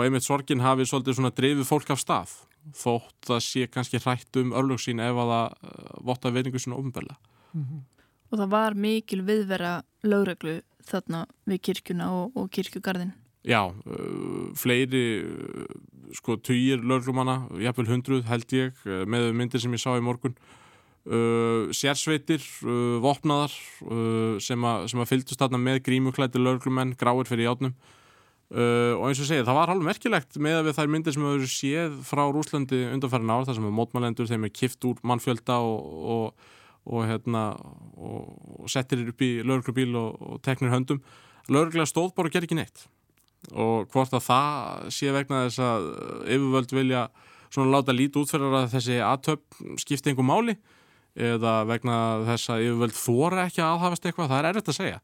[SPEAKER 6] einmitt sorgin hafi svolítið svona drifið fólk af stað þótt að sé kannski hrætt um örlög sín ef að það votta veiningu sína ofnbella.
[SPEAKER 1] Og það var mikil viðvera lögreglu þarna við kirkjuna og, kirkjugarðin.
[SPEAKER 6] Já, uh, fleiri uh, sko týjir lögreglumanna, jafnvel hundruð held ég, uh, með myndir sem ég sá í morgun. Sérsveitir, vopnaðar sem, a, sem að fylgdust þarna með grímuklæti lögreglumenn, gráir fyrir játnum og eins og segið, það var alveg merkilegt með að við þær myndir sem hefur séð frá Rúslandi undanfærin ár, þar sem er mótmælendur þeim er kift úr mannfjölda og, og, og, hérna, og, settir upp í lögreglubíl og, teknir höndum. Lögreglega stóð bara og ger ekki neitt og hvort að það sé vegna þess að yfirvöld vilja svona láta lítið útferðar að þessi aðtöp skipti einhver máli eða vegna þess að yfirvöld þóra ekki að aðhafast eitthvað, það er erfitt að segja.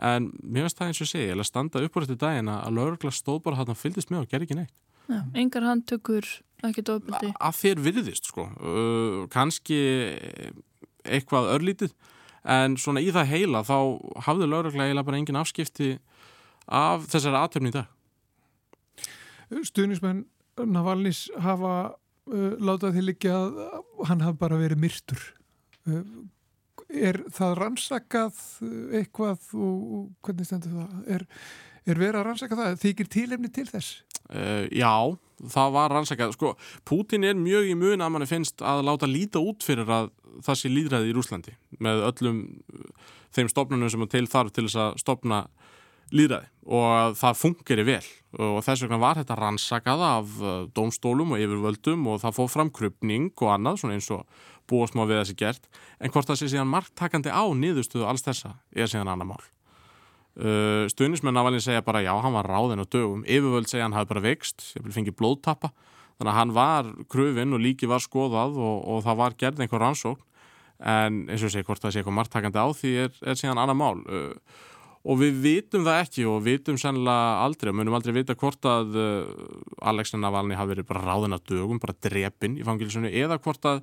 [SPEAKER 6] En mér finnst það eins og segi, ég að standa upp úr þetta daginn að lögregla stóð bara hann og fylgist með og gerði ekki neitt.
[SPEAKER 1] Já, engar handtökur ekki dóðbildi
[SPEAKER 6] að þér virðist sko. Uh, kannski eitthvað örlítið. En svona í það heila þá hafði lögreglega eiginlega bara engin afskipti af þessari aðtöfni í dag
[SPEAKER 2] Stuðnismenn Navalnís hafa uh, látað því líka að hann hafi bara verið myrtur uh, er það rannsakað eitthvað og, hvernig stendur það? Er, er verið að rannsaka það? Þykir tílefni til þess?
[SPEAKER 6] Uh, já, það var rannsakað sko, Putin er mjög í mun að manni finnst að láta líta út fyrir að það sé líðræði í Rúslandi með öllum þeim stopnunum sem til þarf til þess að stopna líðræði og það fungeri vel. Og þess vegna var þetta rannsakað af dómstólum og yfirvöldum og það fóð fram krupning og annað svona eins og búast má við þessi gert. En hvort það sé síðan marktakandi á niðurstuðu alls þessa er síðan annar mál. Uh, stuðnismenn afalinn segja bara já, hann var ráðin og dögum. Yfirvöld segja hann hafi bara veikst ég vil fengi blóðtappa. Þannig að hann var krufinn og líki var skoðað og, og það var gerð einhver rannsókn. En eins og segja hvort það sé eitthvað marktakandi á því er, er síðan annar mál. Uh, og við vitum það ekki og vitum sennilega aldrei og munum aldrei vita hvort að uh, Alexei Navalny hafi verið bara ráðin að dögum, bara drepin í fangilsunni eða hvort að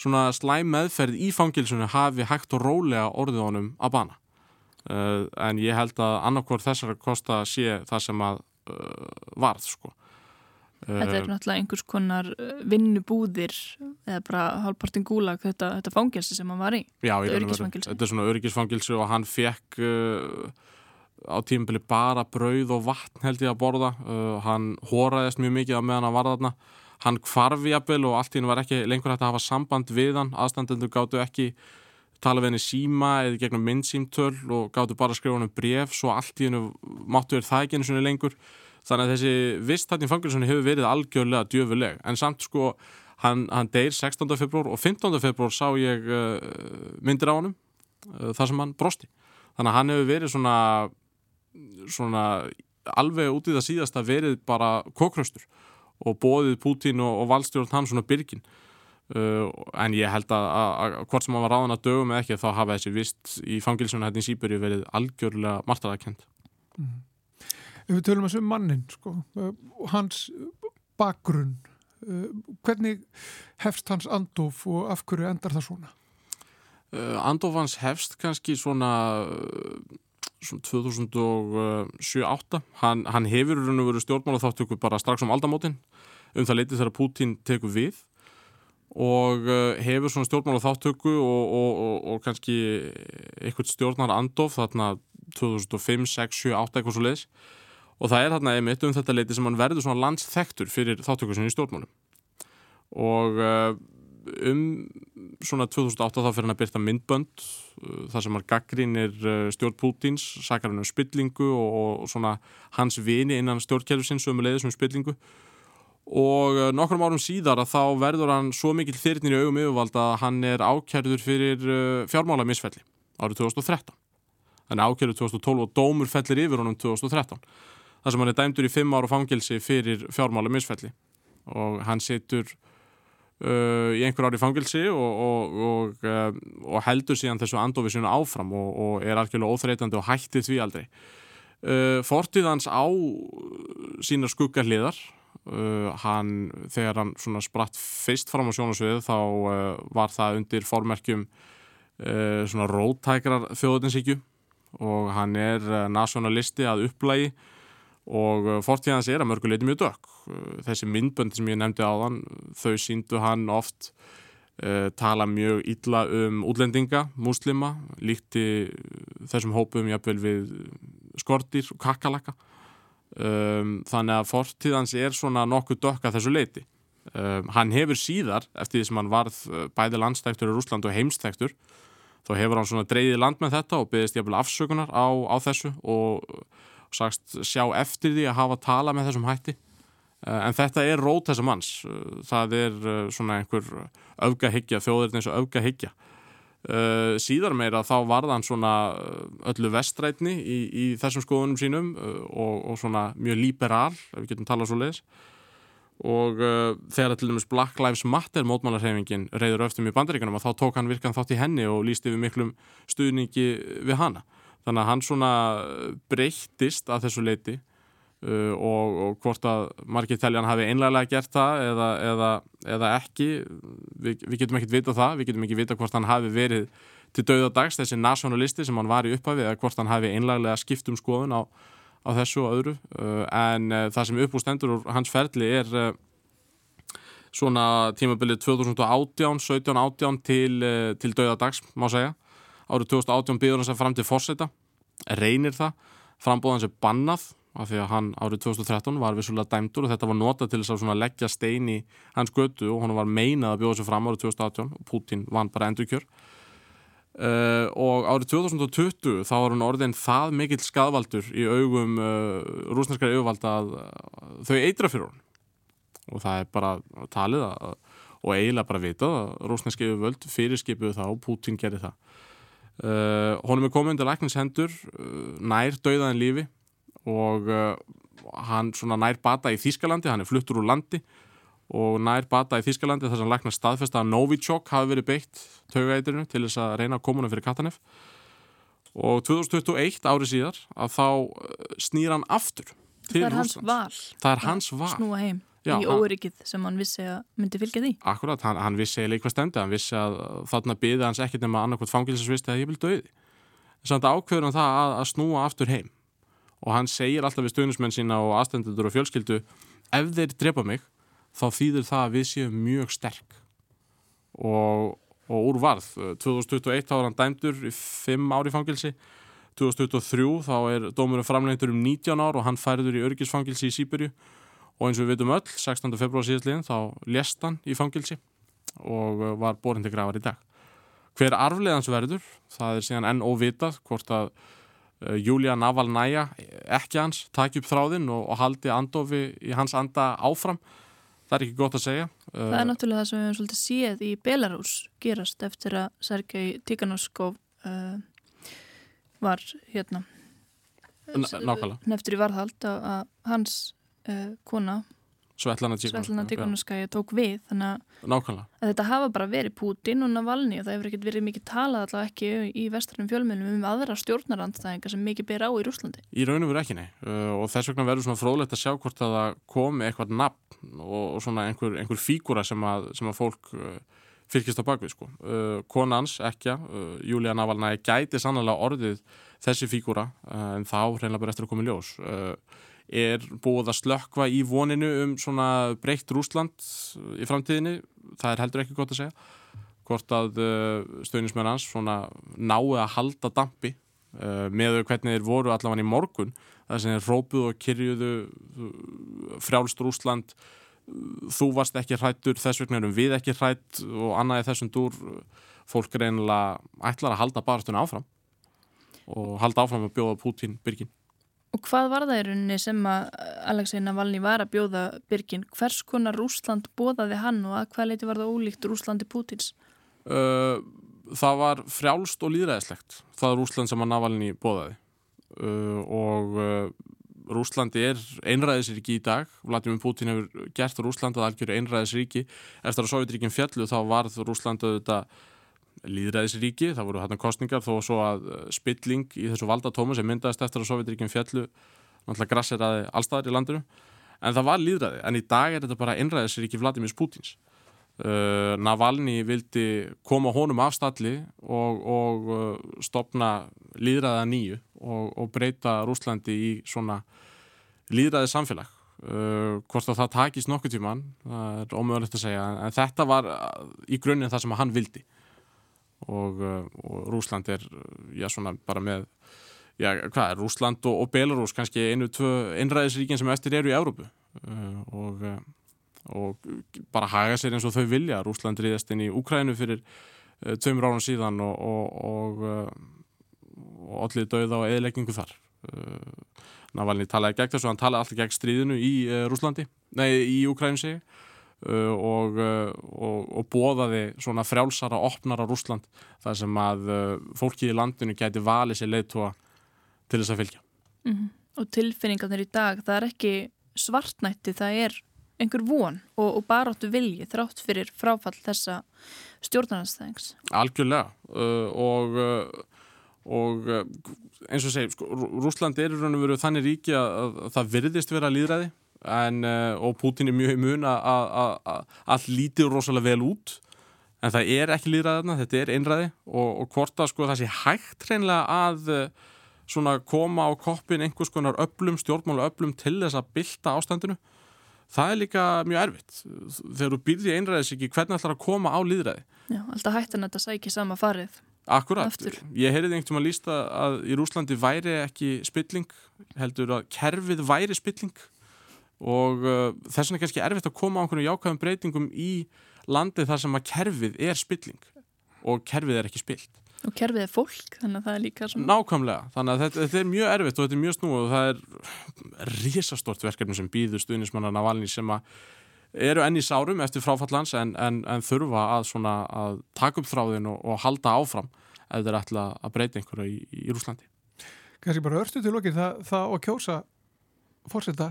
[SPEAKER 6] svona slæm meðferð í fangilsunni hafi hægt og rólega orðið honum að bana. Uh, en ég held að annarkvort þessara kosta sé það sem að uh, varð sko
[SPEAKER 1] Þetta er náttúrulega einhvers konar vinnubúðir eða bara halvpartin gúlag þetta, þetta fangilsi sem hann var í
[SPEAKER 6] Já, þetta er, er svona öryggisfangilsi og hann fekk uh, á tímbili bara brauð og vatn held ég að borða. Uh, hann hóraðist mjög mikið á meðan hann var þarna. Hann kvarfi jafnvel og allt í hennu var ekki lengur hægt að hafa samband við hann. Aðstandendur gáttu ekki tala við henni síma eða gegnum myndsýmtöl og gáttu bara að skrifa hann um bref svo allt í hennu máttu verið það ekki eins og lengur þannig að þessi vist þarna í fangilsunni hefur verið algjörlega djöfuleg en samt sko hann, hann deyr 16. februar og 15. februar sá ég uh, myndir á honum uh, þar sem hann brosti þannig að hann hefur verið svona svona alveg út í það síðasta verið bara kókraustur og bóðið Pútín og, og valstjórn hann svona byrgin uh, en ég held að, að, að hvort sem hann var ráðan að dögum eða ekki þá hafa þessi vist í fangilsunni hérna í Sýburi verið algjörlega martaðakent
[SPEAKER 2] mm. Ef við tölum að sem mannin sko, hans bakgrunn hvernig hefst hans andof og af hverju endar það svona?
[SPEAKER 6] Uh, andof hans hefst kannski svona, svona 2007-08 hann, hann hefur verið stjórnmála þáttöku bara strax um aldamótin um það leiti þegar Putin tekur við og hefur svona stjórnmála þáttöku og, og, og, og kannski eitthvað stjórnar andof þarna 2005, 6, 7, 8 eitthvað svo leiðis og það er þarna einmitt um þetta leiti sem hann verður svona landsþektur fyrir þáttökusin í stjórnmálum. Og uh, um svona 2008 þá fyrir hann að byrta myndbönd uh, þar sem hann gaggrínir uh, stjórn Pútins, sakar hann um spillingu og, og svona hans vini innan stjórnkerfisins um leiðis um spillingu. Og nokkrum árum síðar að þá verður hann svo mikil þyrnir í augum yfirvald að hann er ákjærður fyrir fjármála misfelli árið 2013 hann er ákjærður 2012 og dómur fellir yfir honum 2013 þar sem hann er dæmdur í fimm ára fangilsi fyrir fjármála misfelli. Og hann setur uh, í einhver ári fangilsi og, og, og, uh, og heldur síðan þessu andofisjónu áfram og er algjörlega óþreytandi og hætti því aldrei. Uh, Fortið hans á sína skuggarliðar hann, þegar hann svona spratt fyrst fram á sjónasvið þá var það undir formerkjum svona róttækrar þjóðutinsíkju og hann er nationalisti að upplægi og fortíðans er að mörguleiti mjög dökk. Þessi myndböndi sem ég nefndi á þann, þau síndu hann oft uh, tala mjög illa um útlendinga, múslima, líkti þessum hópum jafnvel við skortir og kakalaka. Um, þannig að fortíðans er svona nokkuð dökk að þessu leiti. Um, hann hefur síðar, eftir því sem hann varð bæði landstæktur í Rúsland og heimstæktur, þá hefur hann svona dreyðið land með þetta og byggðist jafnvel afsökunar á, á þessu og sagst sjá eftir því að hafa tala með þessum hætti. En þetta er rót þessa manns. Það er svona einhver öfgahyggja, þjóðurinn eins og öfgahyggja síðar meira þá varðan svona öllu vestrætni í, í þessum skoðunum sínum og, og svona mjög liberal, ef við getum talað svo leiðis og uh, þegar til dæmis Black Lives Matter mótmálarhefingin reyður öftum í bandaríkanum og þá tók hann virkan þátt í henni og lísti við miklum stuðningi við hana þannig að hann svona breyttist að þessu leiti uh, og, og hvort að margir teljan hafi einlega gert það eða, eða, eða ekki. Vi, við getum ekkert vita það, við getum ekki vita hvort hann hafi verið til dauðadags þessi nationalisti sem hann var í upphafi eða hvort hann hafi einlega skipt um skoðun á, á þessu og öðru. Uh, en uh, það sem uppústendur úr hans ferli er svona tímabilið 2018, 17, 18 til, til dauðadags má segja árið 2018 býður hans að fram til fórseta reynir það, frambóðans er bannað af því að hann árið 2013 var vissulega dæmdur og þetta var nota til þess að leggja stein í hans götu og hann var meinað að bjóða sér fram árið 2018 og Putin vann bara endurkjör. Uh, og árið 2020 þá var hann orðin það mikill skadvaldur í augum uh, rúsnarskari auðvalda að uh, þau eitra fyrir hann og það er bara talið að, og eiginlega bara vitað að rúsnarski auðvöld fyrirskipuðu það og Putin gerði það Uh, honum er komið undir lækningshendur uh, nær dauðaðin lífi og uh, hann svona nær bata í Þískalandi, hann er fluttur úr landi og nær bata í Þískalandi þar sem læknar staðfesta að Novichok hafi verið beitt taugætirinu til þess að reyna að koma hann fyrir Katanef. Og 2021 árið síðar að þá snýr hann aftur til
[SPEAKER 1] Það er hans val.
[SPEAKER 6] Það er hans val.
[SPEAKER 1] Snúa heim
[SPEAKER 6] Já,
[SPEAKER 1] í óryggið sem hann vissi að myndi fylgja því.
[SPEAKER 6] Akkurat, hann, hann vissi eiginlega í hvað stendi, hann vissi að þarna byði hans ekkert nema annarkvæmt fangilsisvist eða ég vil döði. Samt ákveður hann það að, að snúa aftur heim. Og hann segir alltaf við stuðnismenn sína og aðstendur og fjölskyldu ef þeir drepa mig þá þýðir það að við séum mjög sterk. Og, og úr varð 2021 þá er hann dæmdur í 5 ári fangilsi 2023 þá er dómurinn framlengtur um 19 ár og hann færður í örgisfangilsi í Sýberju og eins og við vitum öll 16. februar síðastliðin þá lést hann í fangilsi og uh, var borin til grafar í dag. Hver arfleðans verður það er síðan enn óvitað hvort að uh, Júlia Navalnæja ekki hans, taki upp þráðinn og, og haldi andofi í hans anda áfram. Það er ekki gott að segja.
[SPEAKER 1] Það er náttúrulega það sem við hefum svolítið séð í Belarus gerast eftir að Sergei Tikhanovskov uh, var hérna neftur í varðhald að hans uh, kona
[SPEAKER 6] Svetlana
[SPEAKER 1] Tikhanovskaya tók við þannig að
[SPEAKER 6] Nákvæmlega
[SPEAKER 1] að þetta hafa bara verið Putin og Navalny og það hefur ekkert verið mikið talað allavega ekki í vestrænum fjölmjölum um aðra stjórnarandstæðingar sem mikið ber á í Rúslandi.
[SPEAKER 6] Í raun og veru ekki nei uh, og þess vegna verður svona fróðlegt að sjá hvort að það komi eitthvað nafn og, og svona einhver, einhver fígúra sem að, sem að fólk uh, fylgist á bakvið sko. Konans, ekki, Júlia Navalnæ gæti sannlega orðið þessi fígúra uh, en þá reynilega bara eftir að koma í ljós. Uh, er búið að slökkva í voninu um svona breytt Rúsland í framtíðinni, það er heldur ekki gott að segja. Hvort að uh, stöðnismenn hans svona náu að halda dampi uh, með hvernig þeir voru allavega í morgun það sem þeir rópuðu og kyrjuðu frjálst Rúsland þú varst ekki hrættur þess vegna erum við ekki hrætt og annaði þessum dúr. Fólk reynilega ætlar að halda barastuna áfram og halda áfram að bjóða Putin byrgin
[SPEAKER 1] Og hvað var það í rauninni sem að Alexei Navalny var að bjóða Birgin? Hvers konar Rúsland bóðaði hann og að hvað leiti var það ólíkt Rúslandi Putins?
[SPEAKER 6] Uh, það var frjálst og líðræðislegt það er Rúsland sem að Navalny bóðaði uh, og uh, Rúslandi er einræðisríki í dag Vladimir Putin hefur gert Rúsland að algjöru einræðisríki eftir að Sovjetríkin fjallu þá varð Rúsland auðvitað líðræðisríki, það voru hérna kostningar þó svo að uh, spilling í þessu valdatómu sem myndaðist eftir að Sovjetríkin fjallu náttúrulega grasseraði allstaðar í landinu. En það var líðræði, en í dag er þetta bara einræðisríki Vladimir Putins Uh, Navalny vildi koma honum af stalli og, og uh, stopna líðræða nýju og, og breyta Rúslandi í svona líðræði samfélag. Uh, hvort að það takist nokkuð tíman það er ómögulegt að segja en þetta var í grunninn það sem hann vildi og, og Rúsland er já svona bara með já hvað er Rúsland og, og Belarus kannski einu, tvö einræðisríkin sem eftir eru í Európu og og bara haga sér eins og þau vilja. Rúsland ríðast inn í Úkrænu fyrir tveimur árum síðan og, allir döða og eðilegningu þar. Navalny talaði gegn þessu hann talaði alltaf gegn stríðinu í Rúslandi nei, í Úkrænu segi og, og bóðaði svona frjálsara, opnara Rúsland þar sem að fólki í landinu gæti valið sér leiðtóa til þess að fylgja
[SPEAKER 1] Mm -hmm. Og tilfinningarnir í dag, það er ekki svartnætti, það er einhver von og, og baráttu vilji þrátt fyrir fráfall þessa stjórnarnastæðings.
[SPEAKER 6] Algjörlega uh, og, uh, og uh, eins og segi, sko, Rúsland er í raun og veru þannig ríki að, að það virðist vera líðræði en, uh, og Putin er mjög í mun að allt lítið rosalega vel út. En það er ekki líðræðina, þetta er einræði. Og, og hvort að sko það sé hægt hreinlega að uh, svona koma á koppin einhvers konar öllum, stjórnmála öllum til þess að bylta ástandinu það er líka mjög erfitt. Þegar þú býrði einræðis ekki hvernig ætlar að koma á líðræði
[SPEAKER 1] Já, alltaf hættan þetta sækja sama farið
[SPEAKER 6] Akkurat,
[SPEAKER 1] Aftur.
[SPEAKER 6] ég heyrði einhvern veginn að lísta að í Rúslandi væri ekki spilling heldur að kerfið væri spilling og uh, þess vegna er kannski erfitt að koma á einhvern jákvæðum breytingum í landi þar sem að kerfið er spilling. Og kerfið er ekki spilt.
[SPEAKER 1] Og kerfið er fólk, þannig að það er líka svona...
[SPEAKER 6] Nákvæmlega, þannig að þetta, þetta er mjög erfitt og þetta er mjög snúið og það er risastort verkefni sem býður stuðnismannar Navalni sem að eru enn í sárum eftir fráfallans en, en, en þurfa að, svona, að taka upp þráðin og, og halda áfram ef þeir ætla að breyta einhverju í, í Rúslandi.
[SPEAKER 2] Kanski bara örstu til okkur það, það að kjósa fórseta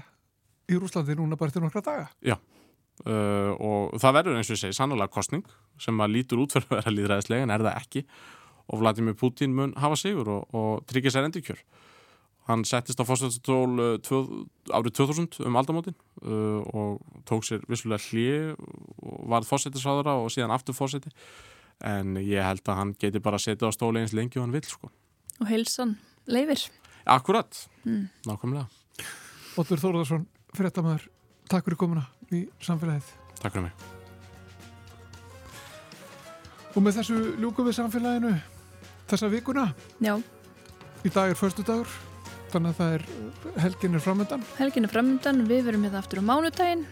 [SPEAKER 2] í Rúslandi núna bara til nokkra daga.
[SPEAKER 6] Já, uh, og það verður eins og ég segi sannlega kostning sem að lítur út fyrir að vera líðræðislega en er það ekki og Vladimir Putin mun hafa sigur og, og tryggja sér endurkjör. Hann settist á fórstættstól árið 2000 um aldamótin uh, og tók sér vissulega hlið og varð fórstættisráðara og síðan aftur fórstætti en ég held að hann geti bara setið á stóli eins lengi og hann vil sko.
[SPEAKER 1] Og heilsan leifir.
[SPEAKER 6] Akkurat,
[SPEAKER 1] Mm.
[SPEAKER 6] nákvæmlega.
[SPEAKER 2] Óttur Þórðarsson, fyrirtamæður, takk fyrir komuna í samfélagið.
[SPEAKER 6] Takk fyrir mig.
[SPEAKER 2] Og með þessu ljúkum við samfélaginu þessa vikuna.
[SPEAKER 1] Já,
[SPEAKER 2] Í dag er förstu dagur, þannig að það er helgin er framöndan.
[SPEAKER 1] helgin er framöndan, við verum hérna aftur á mánudaginn,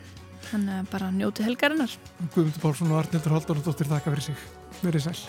[SPEAKER 1] þannig að bara njóti helgarinnar.
[SPEAKER 2] Guðmundur Pálsson og Arnildur Halldórsdóttir þakka fyrir sig. Verið sæl.